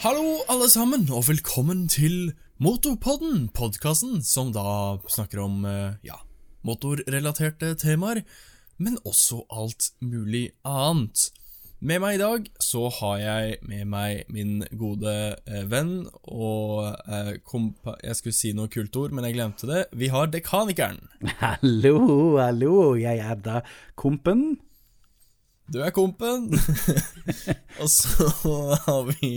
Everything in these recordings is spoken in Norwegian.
Hallo, alle sammen, og velkommen til Motorpodden, podkasten som da snakker om eh, ja, motorrelaterte temaer, men også alt mulig annet. Med meg i dag så har jeg med meg min gode eh, venn og eh, kompa... Jeg skulle si noe kult ord, men jeg glemte det. Vi har Dekanikeren. Hallo, hallo, jeg er da kompen. Du er kompen. og så har vi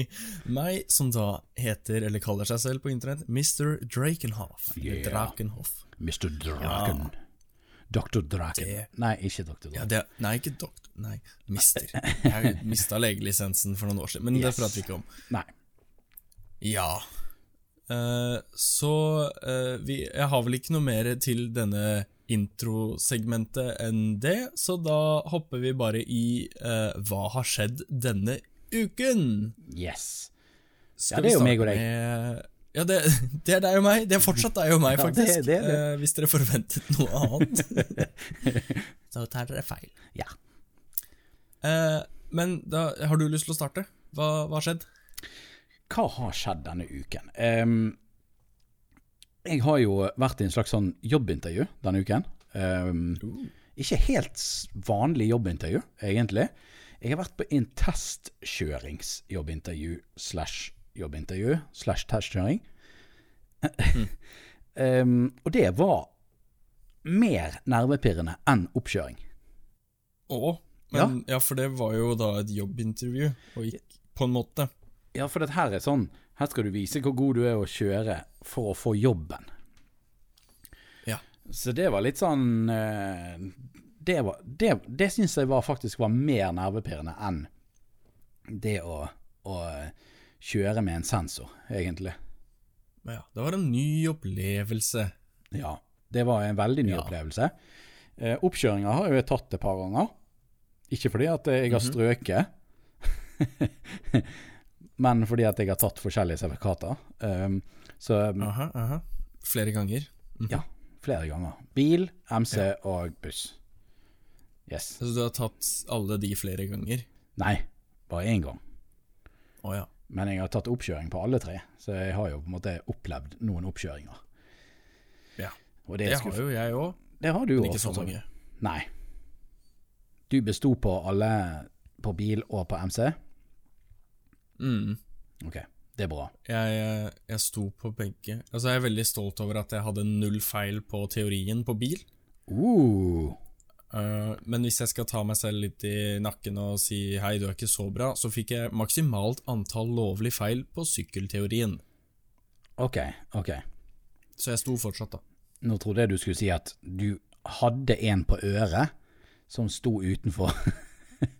meg, som da heter, eller kaller seg selv på internett, Mr. Drakenhoff. Yeah. Drakenhoff. Mr. Draken. Dr. Draken. Det- Nei, ikke Dr. Ja, Draken. det, nei, ikke doktor. Nei, mister. Jeg mista legelisensen for noen år siden, men det Yes. prater vi ikke om. Nei. Ja. Uh, så uh, vi, Jeg har vel ikke noe mer til denne introsegmentet enn det, så da hopper vi bare i uh, Hva har skjedd denne uken? Yes. Skal Ja, det er jo meg og deg. med- Ja, det, det er deg og meg. Det er fortsatt deg og meg, Ja, det- faktisk. det det. Eh, hvis dere forventet noe annet, så tar dere feil. Ja. Uh, men da har du lyst til å starte? Hva har skjedd? Hva har skjedd denne uken? Ehm, jeg har jo vært i en slags sånn jobbintervju denne uken. Um, ikke helt vanlig jobbintervju, egentlig. Jeg har vært på en testkjøringsjobbintervju slash jobbintervju slash testkjøring. Ehm, og det var mer nervepirrende enn oppkjøring. Å, men ja. for det var jo da et jobbintervju, og gikk på en måte. Ja, for dette her er sånn Her skal du vise hvor god du er å kjøre for å få jobben. Ja. Så det var litt sånn eh, Det, var- det, det syns jeg var, faktisk var mer nervepirrende enn det å, å kjøre med en sensor, egentlig. Ja, det var en ny opplevelse. Ja, det var en veldig ny Ja. opplevelse. Eh, Oppkjøringa har jo jeg tatt et par ganger. Ikke fordi at jeg har strøket, men fordi at jeg har tatt forskjellige sertifikater. Um, så Aha, aha. Flere ganger. ja, flere ganger. Bil, MC og buss. Yes. Så du har tatt alle de flere ganger? Nei, bare én gang. Oh, ja. Men jeg har tatt oppkjøring på alle tre, så jeg har jo på en måte opplevd noen oppkjøringer. ja. Det det, har jo jeg òg, det har du òg. ikke så mange. Nei. Du besto på alle på bil og på MC? Mm. Ok, det er bra. Jeg, jeg, jeg sto på begge. Altså, jeg er veldig stolt over at jeg hadde null feil på teorien på bil. Uh, Eh, men hvis jeg skal ta meg selv litt i nakken og si hei, du er ikke så bra, så fikk jeg maksimalt antall lovlig feil på sykkelteorien. ok, ok. Så jeg sto fortsatt, da. Nå trodde jeg du skulle si at du hadde en på øret som sto utenfor.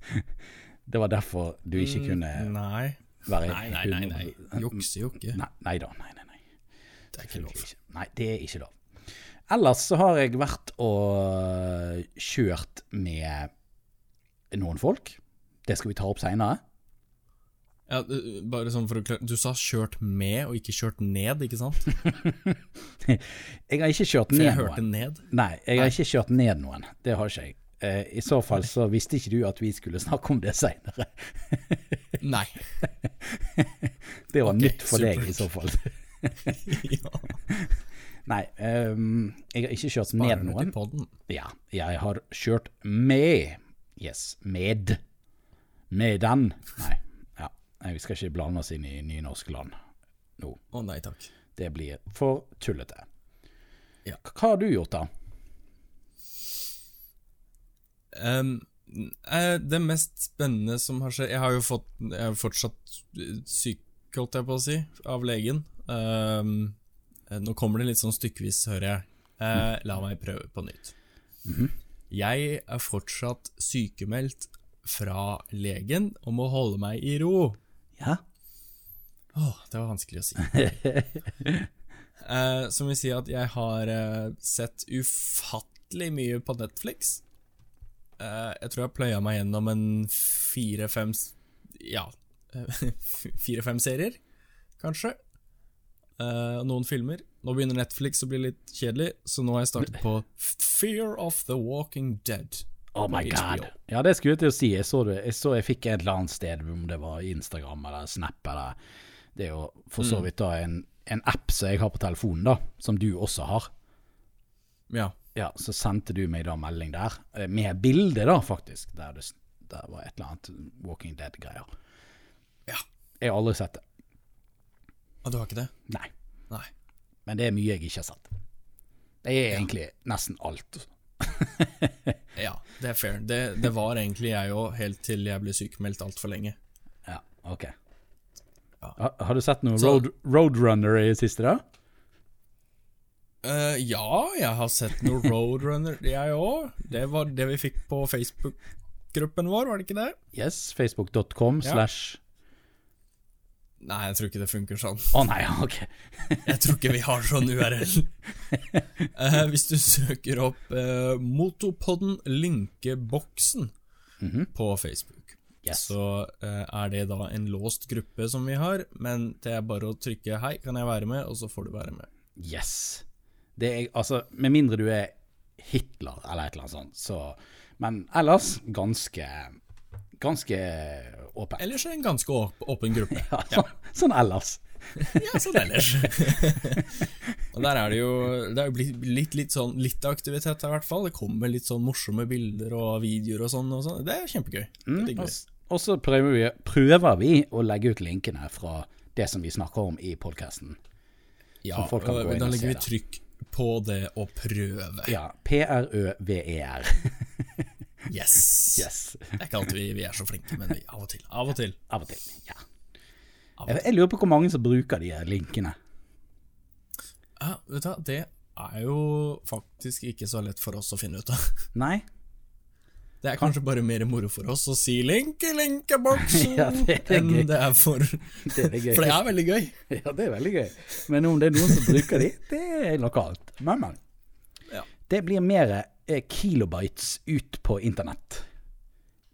det var derfor du ikke kunne Nei. Være Nei, nei, nei. nei. Jukser jo ikke. Nei, nei da, nei, nei, nei. Det er ikke lov. Nei, det er ikke lov. Ellers så har jeg vært og kjørt med noen folk. Det skal vi ta opp seinere. Ja, bare sånn for å klare Du sa kjørt med, og ikke kjørt ned, ikke sant? Jeg har ikke kjørt For ned jeg hørte ned. Nei, jeg har ikke kjørt ned noen. Det har ikke jeg. Eh, I så fall så visste ikke du at vi skulle snakke om det seinere. Nei. Det var okay, nytt for deg i så fall. ja. Nei, um, jeg har ikke kjørt Sparer ned noen. Ja, jeg har kjørt med. Yes, med. Med den. Nei, ja. Vi skal ikke blande oss inn i nynorskland nå. Å nei takk. Det blir for tullete. Ja. Hva har du gjort, da? Eh, det mest spennende som har skjedd Jeg har jo fått Jeg er fortsatt eh, syk, holdt jeg på å si, av legen. Eh, nå kommer det litt sånn stykkevis, hører jeg. Uh, la meg prøve på nytt. Jeg er fortsatt sykemeldt fra legen om å holde meg i ro. Ja? Åh, det var vanskelig å si. Som vil si at jeg har uh, sett ufattelig mye på Netflix. Eh, jeg tror jeg pløya meg gjennom en fire-fem Ja, fire-fem serier, kanskje. Uh, noen filmer. Nå begynner Netflix å bli litt kjedelig, så nå har jeg startet på Fear of the Walking Dead. Oh my god. Ja, det skulle jeg til å si. Jeg så, det, jeg så jeg fikk et eller annet sted, om det var Instagram eller Snap eller Det er jo for så vidt da en, en app som jeg har på telefonen, da, som du også har. Ja. Ja, så sendte du meg da melding der, eh, med bilde da, faktisk, der det der var et eller annet Walking Dead-greier. Ja. Jeg har aldri sett det. Og du har ikke det? Nei. Nei. Men det er mye jeg ikke har sett. Det er egentlig nesten alt. Ja, det er fair. Det, det var egentlig jeg òg, helt til jeg ble sykemeldt altfor lenge. Ja, ok. Ja. Har, har du sett noe road, Roadrunner i siste, da? Eh, ja, jeg har sett noe Roadrunner, jeg òg. Det var det vi fikk på Facebook-gruppen vår, var det ikke det? Yes, facebook.com Ja. slash Nei, jeg tror ikke det funker sånn. Å nei, ok. Jeg tror ikke vi har sånn URL. Uh, hvis du søker opp uh, Motopodden Linkeboksen på Facebook, Yes. så eh, er det da en låst gruppe som vi har, men det er bare å trykke 'hei, kan jeg være med', og så får du være med. Yes. Det er, altså, med mindre du er Hitler eller et eller annet sånt, så Men ellers ganske Ganske åpen. Ellers er det en ganske åpen gruppe. Ja, sånn, sånn ellers. Ja, sånn ellers. og der er det jo Det er jo blitt litt, litt sånn Litt aktivitet her, i hvert fall. Det kommer litt sånn morsomme bilder og videoer og sånn. Og sånn. Det er kjempegøy. Det Mm, digger og, og så prøver vi, prøver vi å legge ut linkene fra det som vi snakker om i podkasten. Ja, og da legger vi trykk på det å prøve. Ja. P-r-ø-v-e-r. Yes. Yes. Det er ikke alltid vi, vi er så flinke, men vi, av og til. Av og til. Av og til. Ja. Av og Jeg, jeg lurer på hvor mange som bruker de her linkene. Ja, vet du hva, det er jo faktisk ikke så lett for oss å finne ut av. Nei? Det er kanskje bare mer moro for oss å si 'link i linkeboksen' Ja, det enn gøy. det er for Det er gøy. For det er veldig gøy. Ja, det er veldig gøy. Men om det er noen som bruker de, det er lokalt. Men, men. Ja. Det blir mer eh, kilobytes ut på internett.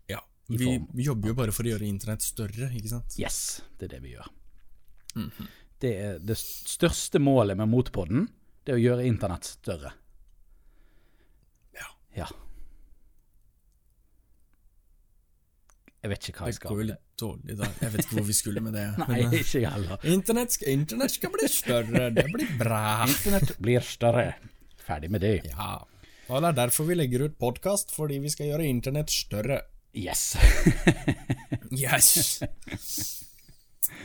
ja. Vi jobber jo bare for å gjøre internett større, ikke sant? Yes, det er det vi gjør. Mhm. Det er det største målet med Motpodden, det er å gjøre internett større. Ja. Ja. Jeg vet ikke hva jeg skal Det går jo litt dårlig da. Jeg vet ikke hvor vi skulle med det. Nei, men, eh, ikke heller. internett, skal, internet skal bli større, det blir bra. Internett blir større. Ferdig med det. Ja. Og det er derfor vi legger ut podkast, fordi vi skal gjøre internett større. Yes. Yes!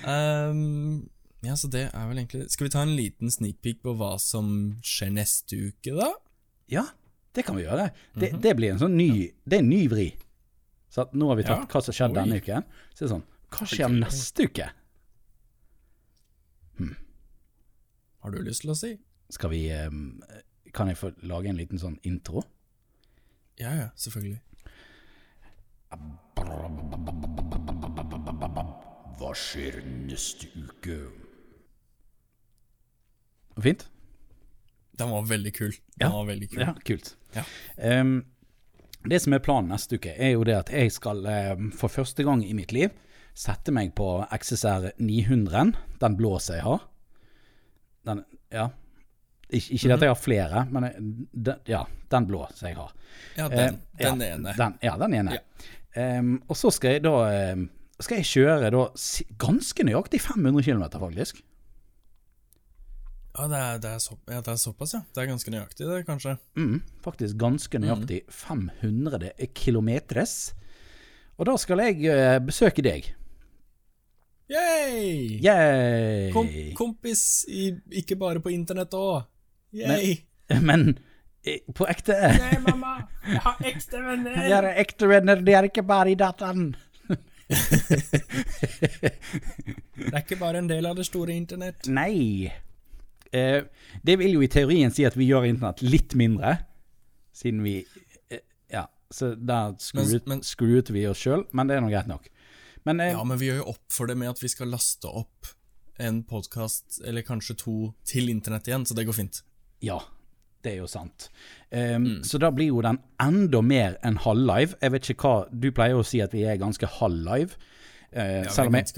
um, ja, så det er vel egentlig Skal vi ta en liten sneak peek på hva som skjer neste uke, da? Ja, det kan vi gjøre. Det, det blir en sånn ny Det er en ny vri. Så nå har vi tatt Ja. hva som skjedde Oi. denne uken. Så er det sånn Hva skjer neste uke? Har du lyst til å si? Skal vi eh, Kan jeg få lage en liten sånn intro? Ja, ja, selvfølgelig. Hva skjer neste uke? Fint? Den var veldig kul. Den Ja. var veldig kul. Ja, kult. Ja. Ehm, det som er planen neste uke, er jo det at jeg skal ehm, for første gang i mitt liv sette meg på XSR 900, den blå som jeg har. Den, ja. Ik ikke det at jeg har flere, men den, ja, den blå som jeg har. Ja, den, Eh, den ja, ene. Den, ja, den ene. Ja. Um, og så skal jeg da ehm, skal jeg kjøre da ganske nøyaktig 500 km, faktisk. Ja, det er, det, er så, ja, det er såpass, ja. Det er ganske nøyaktig, det, kanskje. Mm, faktisk ganske nøyaktig 500 kilometres. Og da skal jeg eh, besøke deg. Yay! Yay! Kom, kompis, i, ikke bare på internett òg. Yay! Men eh, på ekte Nei, mamma, jeg har ekte venner! Jeg er ekte venner, det er ikke bare i dataen. Det er ikke bare en del av det store internett. Nei. Eh, det vil jo i teorien si at vi gjør internett litt mindre, siden vi eh, Ja, så der screwet vi oss sjøl, men det er nå greit nok. Men eh, Ja, men vi gjør jo opp for det med at vi skal laste opp en podkast, eller kanskje to, til internett igjen, så det går fint. Ja, det er jo sant. Um, Så da blir jo den enda mer enn halvlive. Jeg vet ikke hva Du pleier å si at vi er ganske halvlive. Uh, Ja, selv, om jeg,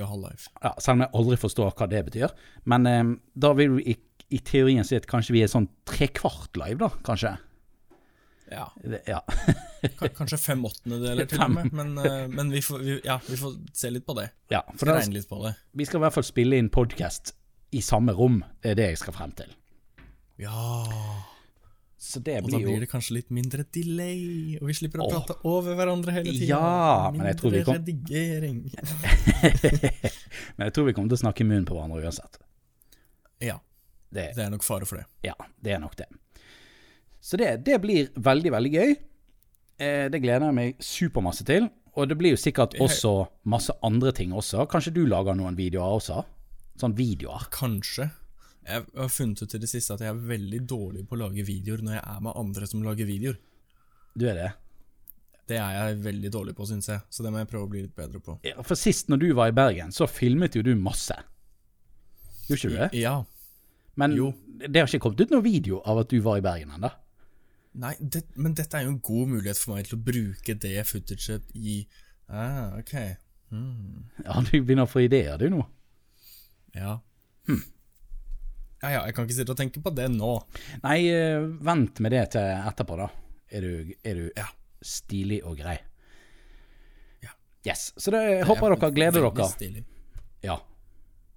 ja, selv om jeg aldri forstår hva det betyr. Men um, da vil vi i, i teorien sett kanskje vi er sånn trekvart live, da, kanskje. Ja, ja. Kanskje fem åttendedeler til og med, men, eh, men vi, får, vi, ja, vi får se litt på det. ja, for Skal regne litt på det. vi skal i hvert fall spille inn podkast i samme rom. Det er det jeg skal frem til. Ja Så det Og da blir jo det kanskje litt mindre delay, og vi slipper å oh. prate over hverandre hele tiden. Ja, men jeg tror vi kom- redigering. Men jeg tror vi kommer til å snakke i munnen på hverandre uansett. Ja, Det, det er nok fare for det. ja, det er nok det. Så det, det blir veldig, veldig gøy. Eh, det gleder jeg meg supermasse til. Og det blir jo sikkert også masse andre ting også. Kanskje du lager noen videoer også? Sånn videoer. Kanskje. Jeg har funnet ut til det siste at jeg er veldig dårlig på å lage videoer når jeg er med andre som lager videoer. Du er det? Det er jeg veldig dårlig på, syns jeg, så det må jeg prøve å bli litt bedre på. Ja, For sist når du var i Bergen, så filmet jo du masse. Gjorde ikke du det? Ja. Men jo. det har ikke kommet ut noen video av at du var i Bergen ennå. Nei, det, men dette er jo en god mulighet for meg til å bruke det footaget i Ah, ok. Ja, du begynner å få ideer, du nå. Ja. Ja ja, jeg kan ikke sitte og tenke på det nå. Nei, eh, vent med det til etterpå, da. Er du, er du Ja. stilig og grei? Ja. Yes. Så det, jeg håper dere gleder dere. stilig. Ja,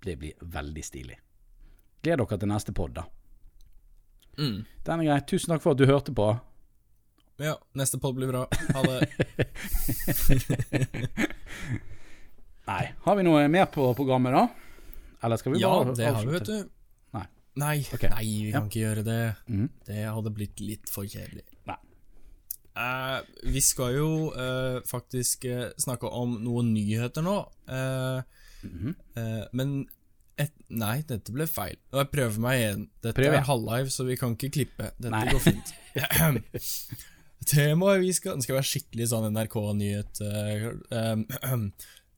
det blir veldig stilig. Gled dere til neste pod, da. Mm. Den er grei. Tusen takk for at du hørte på. Ja, neste pod blir bra. Ha det. Nei, har vi noe mer på programmet, da? Eller skal vi Ja, bare det har vi, vet du. Nei. Nei, okay. nei vi kan ikke gjøre det. Mm. Det hadde blitt litt for kjedelig. Nei. Eh, vi skal jo uh, faktisk uh, snakke om noen nyheter nå. Mm -hmm. men et, Nei, dette ble feil. Jeg prøver meg igjen. Dette Prøv ja. er halvlive, så vi kan ikke klippe. Dette Nei. går fint. Temaet vi skal Det skal være skikkelig sånn NRK-nyhet. Uh, um,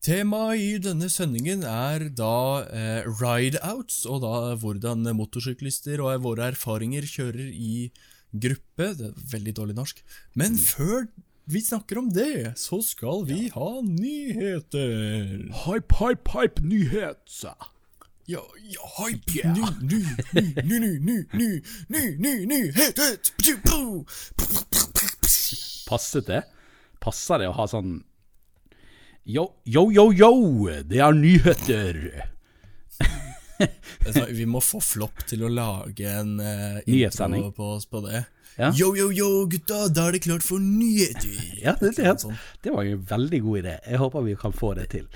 Temaet i denne sendingen er da eh, ride-outs, og da hvordan motorsyklister og våre erfaringer kjører i gruppe. Det er veldig dårlig norsk. Men før vi snakker om det, så skal vi ha nyheter. Hype, hype, hype, nyhet! Ja, ja, hype, ny, ny, ny, ny, ny, ny, ny, ny, ny, nyheter! Passet det? Passer det å ha sånn Yo, yo, yo, yo! Det er nyheter! Vi må få Flopp til å lage en uh, Nyhetssending. på oss på det. Ja. Yo, yo, yo, gutta, da er det klart for nyheter! Ja, det, det, Sånn. det var jo en veldig god idé. Jeg håper vi kan få det til.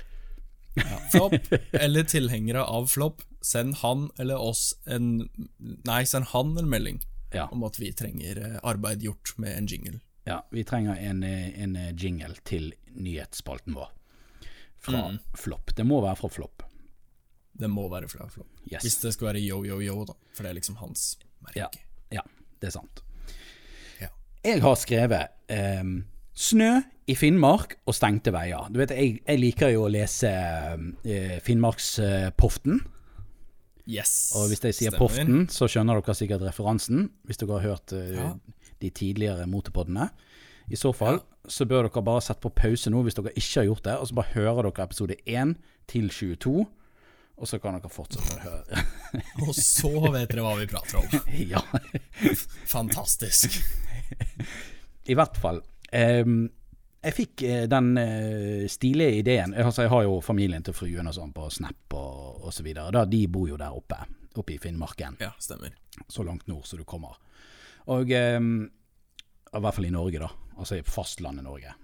Ja, Flopp, eller tilhengere av Flopp, send han eller oss en Nei, send han en melding Ja, om at vi trenger eh, arbeid gjort med en jingle. ja vi trenger en, eh, en eh, jingle til nyhetsspalten vår. Fra Mm. Flopp. Det må være fra Flopp. Det må være fra Flopp. Yes. Hvis det skal være yo, yo, yo, da. For det er liksom hans merke. Ja, ja det er sant. Ja. Jeg har skrevet ehm, snø i Finnmark og stengte veier. Du vet, jeg, jeg liker jo å lese eh, Finnmarkspoften. Yes. Og hvis jeg sier stemmer. Poften, så skjønner dere sikkert referansen, hvis dere har hørt eh, Ja. de tidligere motepoddene. I så fall så bør dere bare sette på pause nå hvis dere ikke har gjort det, og så bare hører dere episode 1 til 22, og så kan dere fortsette å høre. Og så vet dere hva vi prater om. ja, Fantastisk. i hvert fall. Ehm, jeg fikk eh, den uh, stilige ideen altså Jeg har jo familien til fruen og sånn på Snap og, osv. De bor jo der oppe, oppe i Finnmarken. Ja, stemmer. så langt nord som du kommer. Og um, I hvert fall i Norge, da. Altså i fastlandet Norge.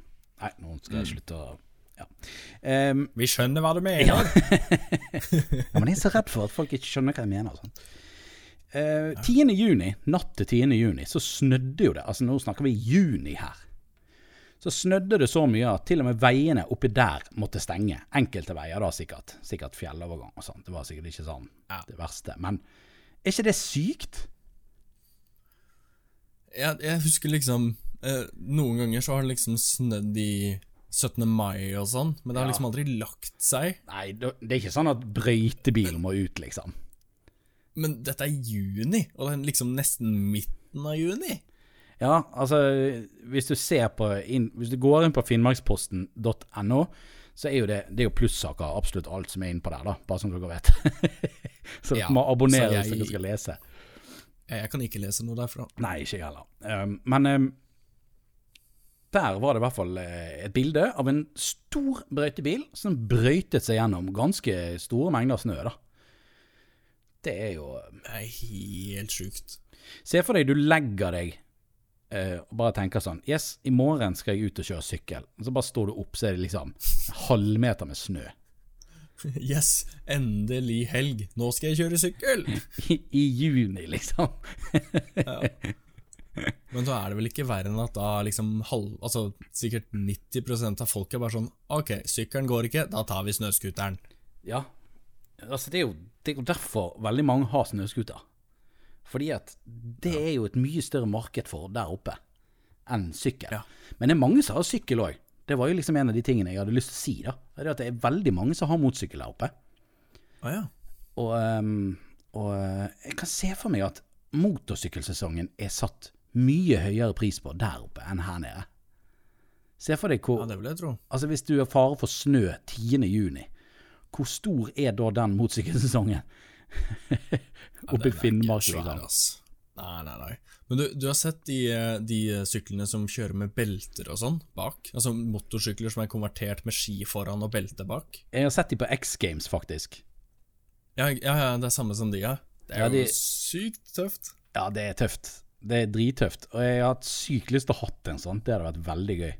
Nei, nå skal jeg slutte å ja. Um, Vi skjønner hva du mener. ja. ja, men jeg er så redd for at folk ikke skjønner hva jeg mener. Sånn. Uh, 10. juni, natt til 10. juni, så snødde jo det. Altså Nå snakker vi juni her. Så snødde det så mye at til og med veiene oppi der måtte stenge. Enkelte veier, da sikkert. Sikkert fjellovergang og sånt. Det var sikkert ikke sånn Ja. det verste. Men er ikke det sykt? Jeg, jeg husker liksom eh, Noen ganger så har det liksom snødd i 17. mai og sånn, men det har Ja. liksom aldri lagt seg. Nei, det det er ikke sånn at brøytebilen må ut, liksom. Men dette er juni, og det er liksom nesten midten av juni. Ja, altså, hvis du ser på inn, Hvis du går inn på finnmarksposten.no, så er jo det, det er jo plussaker, absolutt alt som er innpå der, da. Bare som dere vet. så Ja, må abonnere så jeg- hvis dere skal lese. Jeg kan ikke lese noe derfra. Nei, ikke jeg heller. Um, men um, Der var det i hvert fall eh, et bilde av en stor brøytebil som brøytet seg gjennom ganske store mengder snø. da. Det er jo Det er helt sjukt. Se for deg du legger deg og bare tenker sånn Yes, i morgen skal jeg ut og kjøre sykkel. Og så bare står du opp, så er det liksom halvmeter med snø. Yes, endelig helg. Nå skal jeg kjøre sykkel! I, i juni, liksom. Men da er det vel ikke verre enn at da liksom halv, altså sikkert 90% av folket er bare sånn Ok, sykkelen går ikke, da tar vi snøscooteren. Ja. Altså, det er, jo, det er jo derfor veldig mange har snøscooter. Fordi at det er jo et mye større marked for der oppe enn sykkel. Ja. Men det er mange som har sykkel òg. Det var jo liksom en av de tingene jeg hadde lyst til å si. da. Det er at det er veldig mange som har motorsykkel der oppe. Ah, ja. Og, ehm, og eh, jeg kan se for meg at motorsykkelsesongen er satt mye høyere pris på der oppe enn her nede. Se for deg hvor ja, det vil jeg tro. Altså Hvis du har fare for snø 10. juni, hvor stor er da den motorsykkelsesongen? Oppe i Finnmark, liksom. Nei, nei, nei. Men du, du har sett de, de syklene som kjører med belter og sånn bak? Altså motorsykler som er konvertert med ski foran og belte bak? Jeg har sett de på X Games, faktisk. Ja, ja, ja det er samme som de, ja. Det er Ja, de- jo sykt tøft. Ja, det er tøft. Det er drittøft. Og jeg har hatt sykt lyst til å hatt en sånn. Det hadde vært veldig gøy.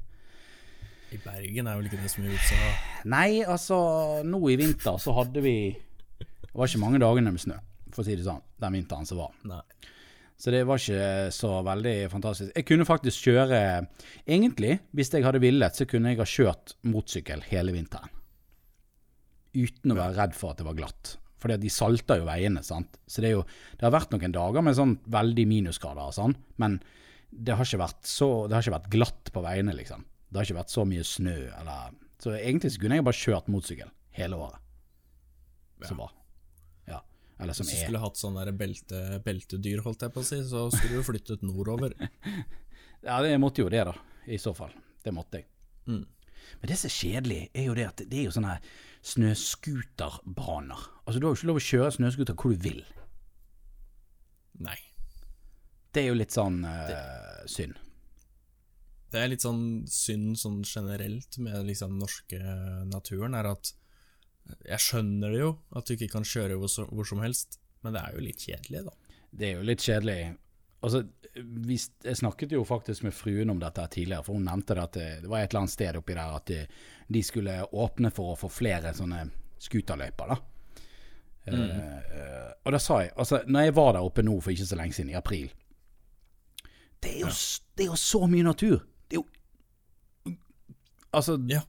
I Bergen er vel ikke det så mye vits å. Nei, altså, nå i vinter så hadde vi Det var ikke mange dagene med snø, for å si det sånn, den vinteren som var. Nei. Så det var ikke så veldig fantastisk. Jeg kunne faktisk kjøre Egentlig, hvis jeg hadde villet, så kunne jeg ha kjørt motorsykkel hele vinteren. Uten å være redd for at det var glatt. Fordi de salter jo veiene, sant. Så det jo Det har vært noen dager med sånn veldig minusgrader og sånn, men det har så Det har ikke vært glatt på veiene, liksom. Det har ikke vært så mye snø, eller Så egentlig så kunne jeg bare kjørt motorsykkel hele året. Som var. Eller som Hvis du skulle hatt sånn belte, beltedyr, holdt jeg på å si, så skulle du flyttet nordover. Ja, det måtte jo det, da. I så fall. Det måtte jeg. Mm. Men det som er kjedelig, er jo det at det er jo sånne snøscooterbaner. Altså, du har jo ikke lov å kjøre snøscooter hvor du vil. Nei. Det er jo litt sånn eh, synd. Det er litt sånn synd sånn generelt med liksom norske naturen, er at jeg skjønner det jo, at du ikke kan kjøre hvor, så- hvor som helst, men det er jo litt kjedelig, da. Det er jo litt kjedelig. Altså, vi, jeg snakket jo faktisk med fruen om dette tidligere, for hun nevnte det at det, det var et eller annet sted oppi der at de, de skulle åpne for å få flere sånne scooterløyper, da. Eh, Uh, og da sa jeg, altså når jeg var der oppe nå for ikke så lenge siden, i april Det er jo, ja. det er jo så mye natur! Det er jo Altså, Ja.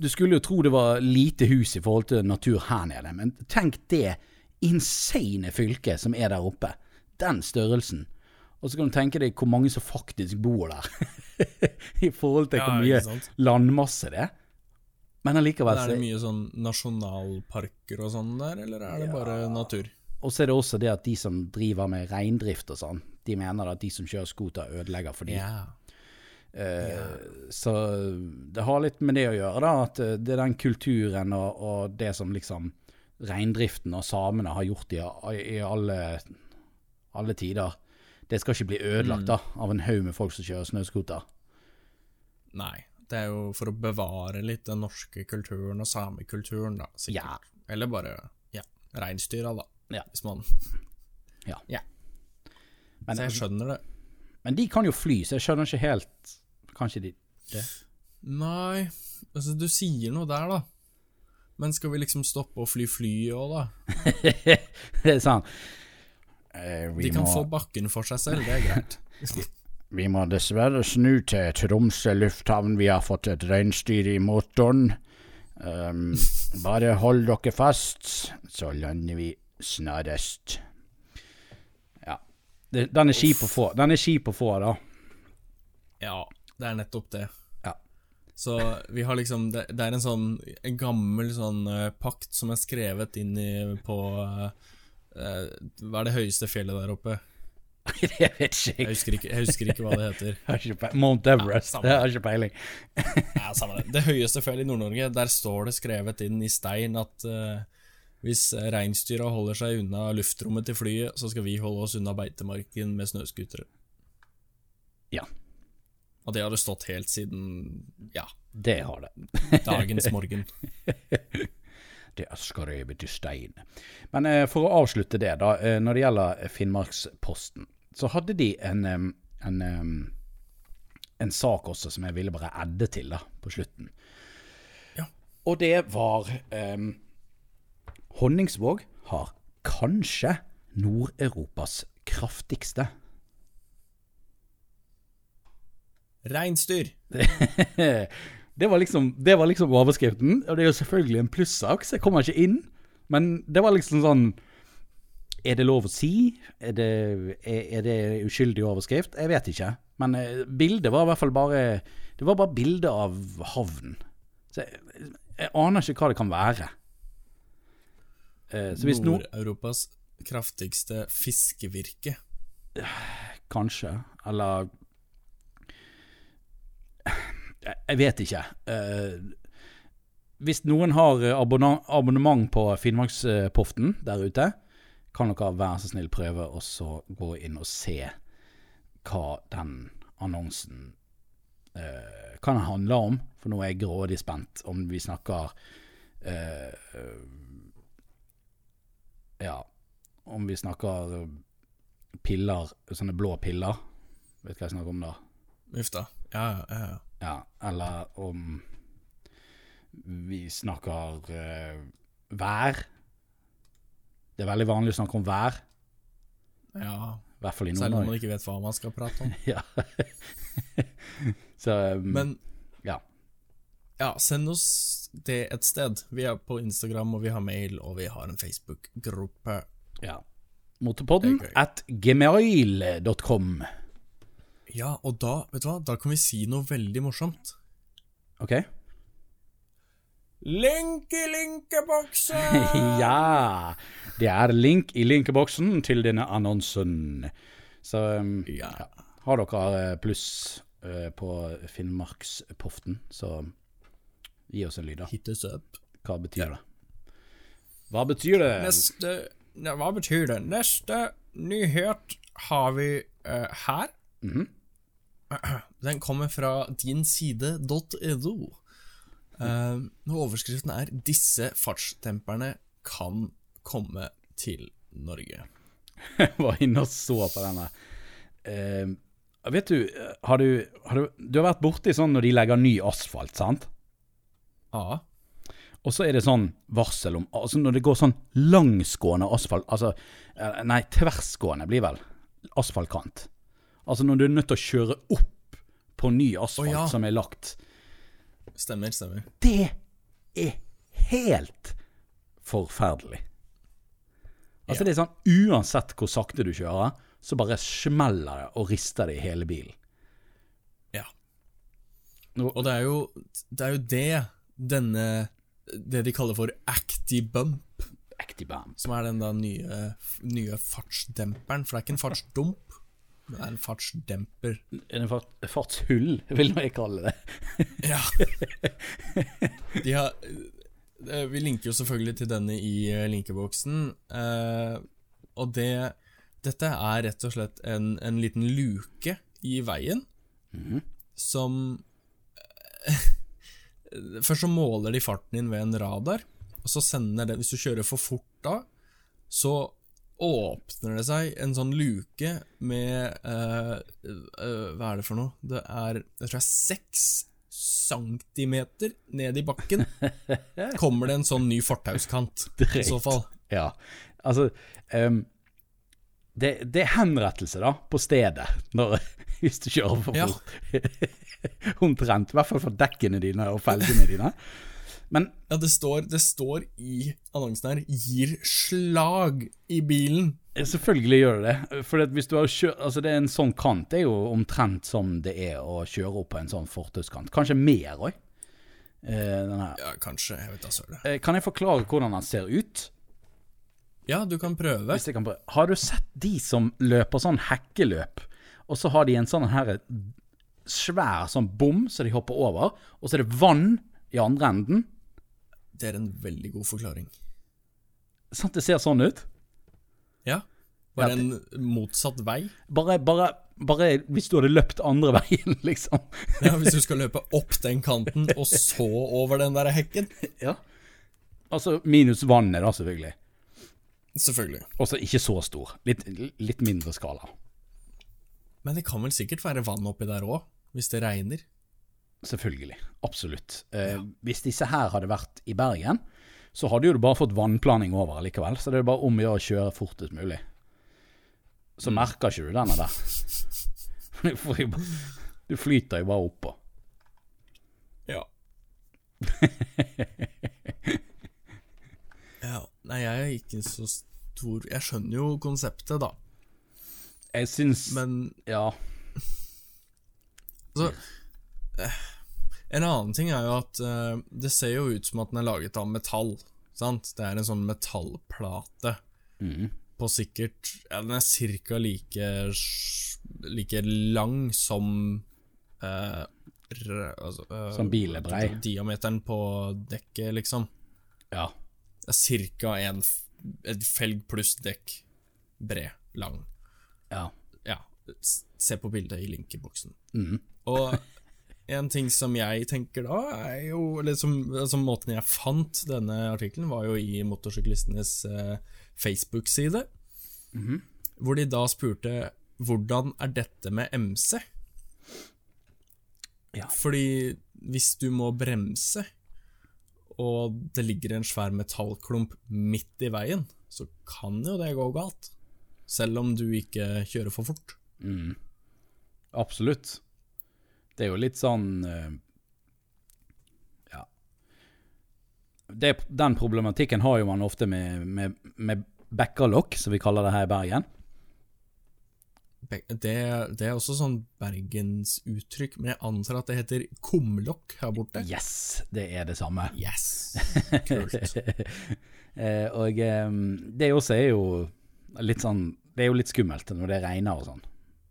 Du skulle jo tro det var lite hus i forhold til natur her nede, men tenk det insane fylket som er der oppe. Den størrelsen. Og så kan du tenke deg hvor mange som faktisk bor der, i forhold til Ja, hvor mye landmasse det er. Men allikevel Men er det mye sånn nasjonalparker og sånn der, eller er det bare natur? Og så er det også det at de som driver med reindrift og sånn, de mener at de som kjører scooter ødelegger for dem. Ja. Eh, Så det har litt med det å gjøre, da. At eh, det er den kulturen og, og det som liksom reindriften og samene har gjort i, i alle, alle tider. Det skal ikke bli ødelagt da, av en haug med folk som kjører snøscooter. Nei, det er jo for å bevare litt den norske kulturen og samekulturen, da, sikkert. Eller bare, ja, reinsdyra, da, Ja. hvis man Ja. Ja. Men, Så jeg skjønner det. men de kan jo fly, så jeg skjønner ikke helt Kanskje de det? Nei, altså du sier noe der, da. Men skal vi liksom stoppe å fly flyet òg, da? det er sant. eh, vi, De kan må, få bakken for seg selv, det er greit. vi må dessverre snu til Tromsø lufthavn. Vi har fått et reinsdyr i motoren. Um, bare hold dere fast, så lander vi snarest. Ja. Den er kjip å få, da. Ja, det er nettopp det. Ja. Så vi har liksom Det, det er en sånn en gammel sånn uh, pakt som er skrevet inn i på uh, uh, Hva er det høyeste fjellet der oppe? jeg vet ikke Jeg husker ikke, jeg husker ikke hva det heter. Mount Everest. Ja, jeg har ikke peiling. Ja, samme det. Det høyeste fjellet i Nord-Norge, der står det skrevet inn i stein at hvis reinsdyra holder seg unna luftrommet til flyet, så skal vi holde oss unna beitemarken med snøscootere. Ja. Og det har det stått helt siden ja, Det har det. dagens morgen. Det er skrevet i stein. Men eh, for å avslutte det, da. Eh, når det gjelder Finnmarksposten, så hadde de en, en, en sak også som jeg ville bare edde til da, på slutten. Ja. Og det var em, Honningsvåg har kanskje Nord-Europas kraftigste. Reinsdyr. det, var liksom, det var liksom overskriften, og det er jo selvfølgelig en plussak, så jeg kommer ikke inn. Men det var liksom sånn Er det lov å si? Er det, er, er det uskyldig overskrift? Jeg vet ikke. Men eh, bildet var i hvert fall bare Det var bare bilde av havn. Så jeg, jeg aner ikke hva det kan være. Eh, Nord-Europas kraftigste fiskevirke. Kanskje. Eller Jeg vet ikke. Eh, hvis noen har eh, abonnement på Finnmarkspoften der ute, kan dere være så snill prøve å gå inn og se hva den annonsen uh, kan handle om. For nå er jeg grådig spent om vi snakker uh, Ja, om vi snakker piller, sånne blå piller. Vet du hva jeg snakker om da? Uff da. Ja, ja, ja. Ja, eller om vi snakker uh, vær. Det er veldig vanlig å snakke om vær, ja. i hvert fall i Selv om man ikke vet hva man skal prate om. Ja. Så um, Men ja. ja, send oss det et sted. Vi er på Instagram, og vi har mail, og vi har en Facebook-gruppe. ja. Motorpodden at gmail.com. Ja, og da, vet du hva, da kan vi si noe veldig morsomt. Ok? Link i linkeboksen! ja! Det er link i linkeboksen til denne annonsen. Så um, Ja. ja. har dere eh, pluss uh, på Finnmarkspoften, så gi oss en lyd, da. Hit us up. Hva betyr det? Hva betyr det? Neste Hva betyr det? Neste nyhet har vi uh, her. Mhm. Den kommer fra dinside.no. Uh, overskriften er 'Disse fartstemperne kan komme til Norge'. Jeg var inne og så på denne. Uh, vet du har, du, har du Du har vært borti sånn når de legger ny asfalt, sant? Ja. Og så er det sånn varsel om Altså når det går sånn langsgående asfalt Altså, eh, nei, tversgående blir vel asfaltkant. Altså når du er nødt til å kjøre opp på ny asfalt oh, ja. som er lagt. Stemmer, stemmer. Det er helt forferdelig. Altså Ja. det er sånn Uansett hvor sakte du kjører, så bare smeller det og rister det i hele bilen. Ja. Og det er jo det, er jo det denne Det de kaller for active bump. Active bump. som er den da nye, nye fartsdemperen. For det er ikke en fartsdump, en fartsdemper. En fart, fartshull, vil jeg kalle det. Ja. De har eh, Vi linker jo selvfølgelig til denne i eh, linkeboksen. eh, og det Dette er rett og slett en, en liten luke i veien som eh, Først så måler de farten din ved en radar, og så sender det Hvis du kjører for fort da, så åpner det seg en sånn luke med uh, uh, Hva er det for noe? Det er jeg tror det er seks centimeter ned i bakken. Kommer det en sånn ny fortauskant, i så fall. Ja, altså um, det, det er henrettelse, da, på stedet, når, hvis du kjører for Ja. fort. Omtrent. I hvert fall for dekkene dine og felgene dine. Men Ja, det står, det står i annonsen her 'gir slag i bilen'. selvfølgelig gjør det det. For hvis du har kjør, Altså, det er en sånn kant. Det er jo omtrent som det er å kjøre opp på en sånn fortauskant. Kanskje mer òg. Eh. Ja, kanskje. Jeg vet da søren. Eh, kan jeg forklare hvordan den ser ut? Ja, du kan prøve. Hvis jeg kan prøve. Har du sett de som løper sånn hekkeløp, og så har de en sånn her svær sånn bom som de hopper over, og så er det vann i andre enden? Det er en veldig god forklaring. Sant det ser sånn ut? Ja. Bare Ja, en motsatt vei. Bare, bare, Bare hvis du hadde løpt andre veien, liksom. Ja, Hvis du skal løpe opp den kanten, og så over den der hekken. Ja. Altså minus vannet, da, selvfølgelig. Selvfølgelig. Også ikke så stor. Litt, litt mindre skala. Men det kan vel sikkert være vann oppi der òg, hvis det regner. Selvfølgelig. Absolutt. Eh, Hvis disse her hadde vært i Bergen, så hadde jo du bare fått vannplaning over likevel. Så det er bare om å gjøre å kjøre fortest mulig. Så merker ikke du denne der. Du, får jo bare, du flyter jo bare oppå. Ja. ja. Nei, jeg er ikke så stor Jeg skjønner jo konseptet, da. Jeg syns Men Ja. eh, En annen ting er jo at uh, det ser jo ut som at den er laget av metall. Sant? Det er en sånn metallplate på sikkert Ja, den er ca. like like lang som uh, r, altså, uh, Som bilen er. Diameteren på dekket, liksom. Ja. Det er ca. en et felg pluss dekk bred, lang. Ja. Ja, se på bildet i link-boksen. Mhm. Og en ting som jeg tenker da, er jo Eller som, måten jeg fant denne artikkelen, var jo i motorsyklistenes eh, Facebook-side. Mhm. Hvor de da spurte hvordan er dette med MC? Ja. Fordi hvis du må bremse, og det ligger en svær metallklump midt i veien, så kan jo det gå galt. Selv om du ikke kjører for fort. Absolutt. Det er jo litt sånn eh, Ja. Det, den problematikken har jo man ofte med, med, med bekkerlokk, som vi kaller det her i Bergen. Det, det er også sånn bergensuttrykk, men jeg antar at det heter kumlokk her borte. Yes, det er det samme. Yes! Kult. Eh, og eh, det også er jo litt sånn Det er jo litt skummelt når det regner og sånn,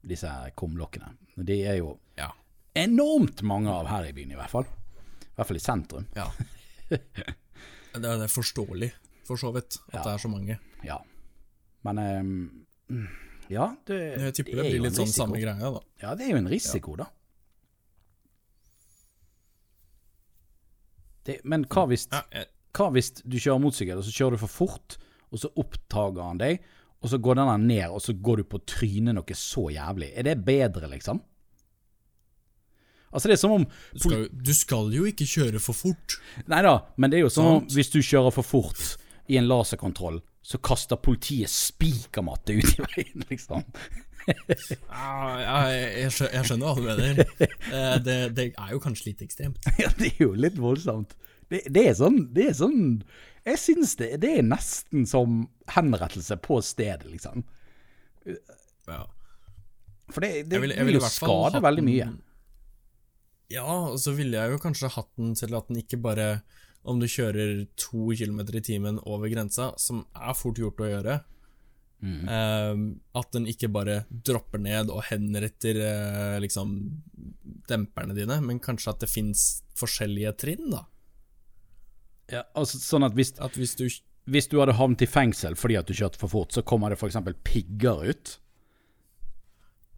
disse kumlokkene. De er jo Ja. Enormt mange av her i byen, i hvert fall. I hvert fall i sentrum. ja. Det er, det forståelig, for så vidt, at Ja. det er så mange. Ja. Men um, Ja, det, Jeg tipper det, er blir litt sånn samme greia, da. Ja, det er jo en risiko, da. Det, men hva hvis, Ja, hva hvis du kjører motorsykkel, og så kjører du for fort, og så oppdager han deg, og så går den her ned, og så går du på trynet noe så jævlig? Er det bedre, liksom? Altså, det er som om du, skal, du skal jo ikke kjøre for fort. Nei da, men det er jo som om hvis du kjører for fort i en laserkontroll, så kaster politiet spikermatte ut i veien, liksom. Ja, jeg, skjønner hva du mener. Eh, Det, det er jo kanskje litt ekstremt. Ja, det er jo litt voldsomt. Det, det er sånn Det er sånn Jeg syns det, det er nesten som henrettelse på stedet, liksom. Ja. For det, jeg vil jo skade veldig mye. den- Ja, og så ville jeg jo kanskje hatt den til at den ikke bare Om du kjører to kilometer i timen over grensa, som er fort gjort å gjøre, Mm. eh, at den ikke bare dropper ned og henretter eh, liksom demperne dine, men kanskje at det fins forskjellige trinn, da. Ja, altså, sånn at hvis, At hvis du hvis du hadde havnet i fengsel fordi at du kjørte for fort, så kommer det f.eks. pigger ut.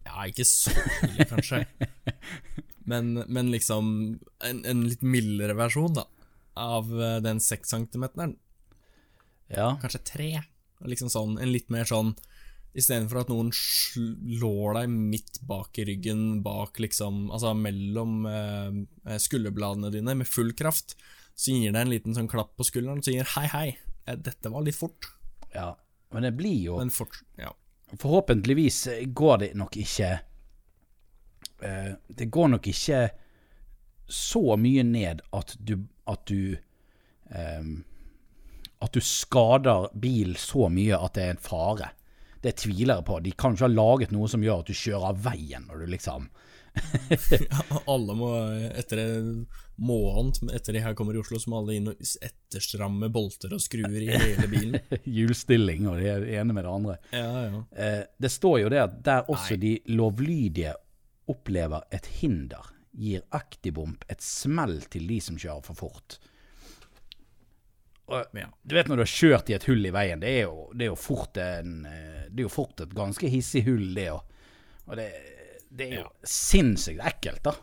Ja, ikke så mye, kanskje. Men, men liksom en, en litt mildere versjon, da. Av eh, den seks centimeteren. Ja. Kanskje tre. Liksom sånn, en litt mer sånn Istedenfor at noen slår deg midt bak i ryggen, bak liksom Altså mellom eh, skulderbladene dine med full kraft, så gir det en liten sånn klapp på skulderen og sier hei, hei, eh, dette var litt fort. ja. Men det blir jo Men fort, ja. Forhåpentligvis går det nok ikke eh, Det går nok ikke så mye ned at du At du eh, At du skader bil så mye at det er en fare. Det tviler jeg på. De kan ikke ha laget noe som gjør at du kjører av veien når du liksom Alle må etter en måned etter de her kommer i Oslo, så må alle inn og etterstramme bolter og skruer i hele bilen. Hjulstilling og det ene med det andre. Ja, ja. Eh, det står jo det at der også de lovlydige opplever et hinder, gir aktibomp et smell til de som kjører for fort. Og, Ja. Du vet når du har kjørt i et hull i veien, det er jo, det er jo, fort, en, eh, det er jo fort et ganske hissig hull, det òg. Og det, det er jo sinnssykt ekkelt, da.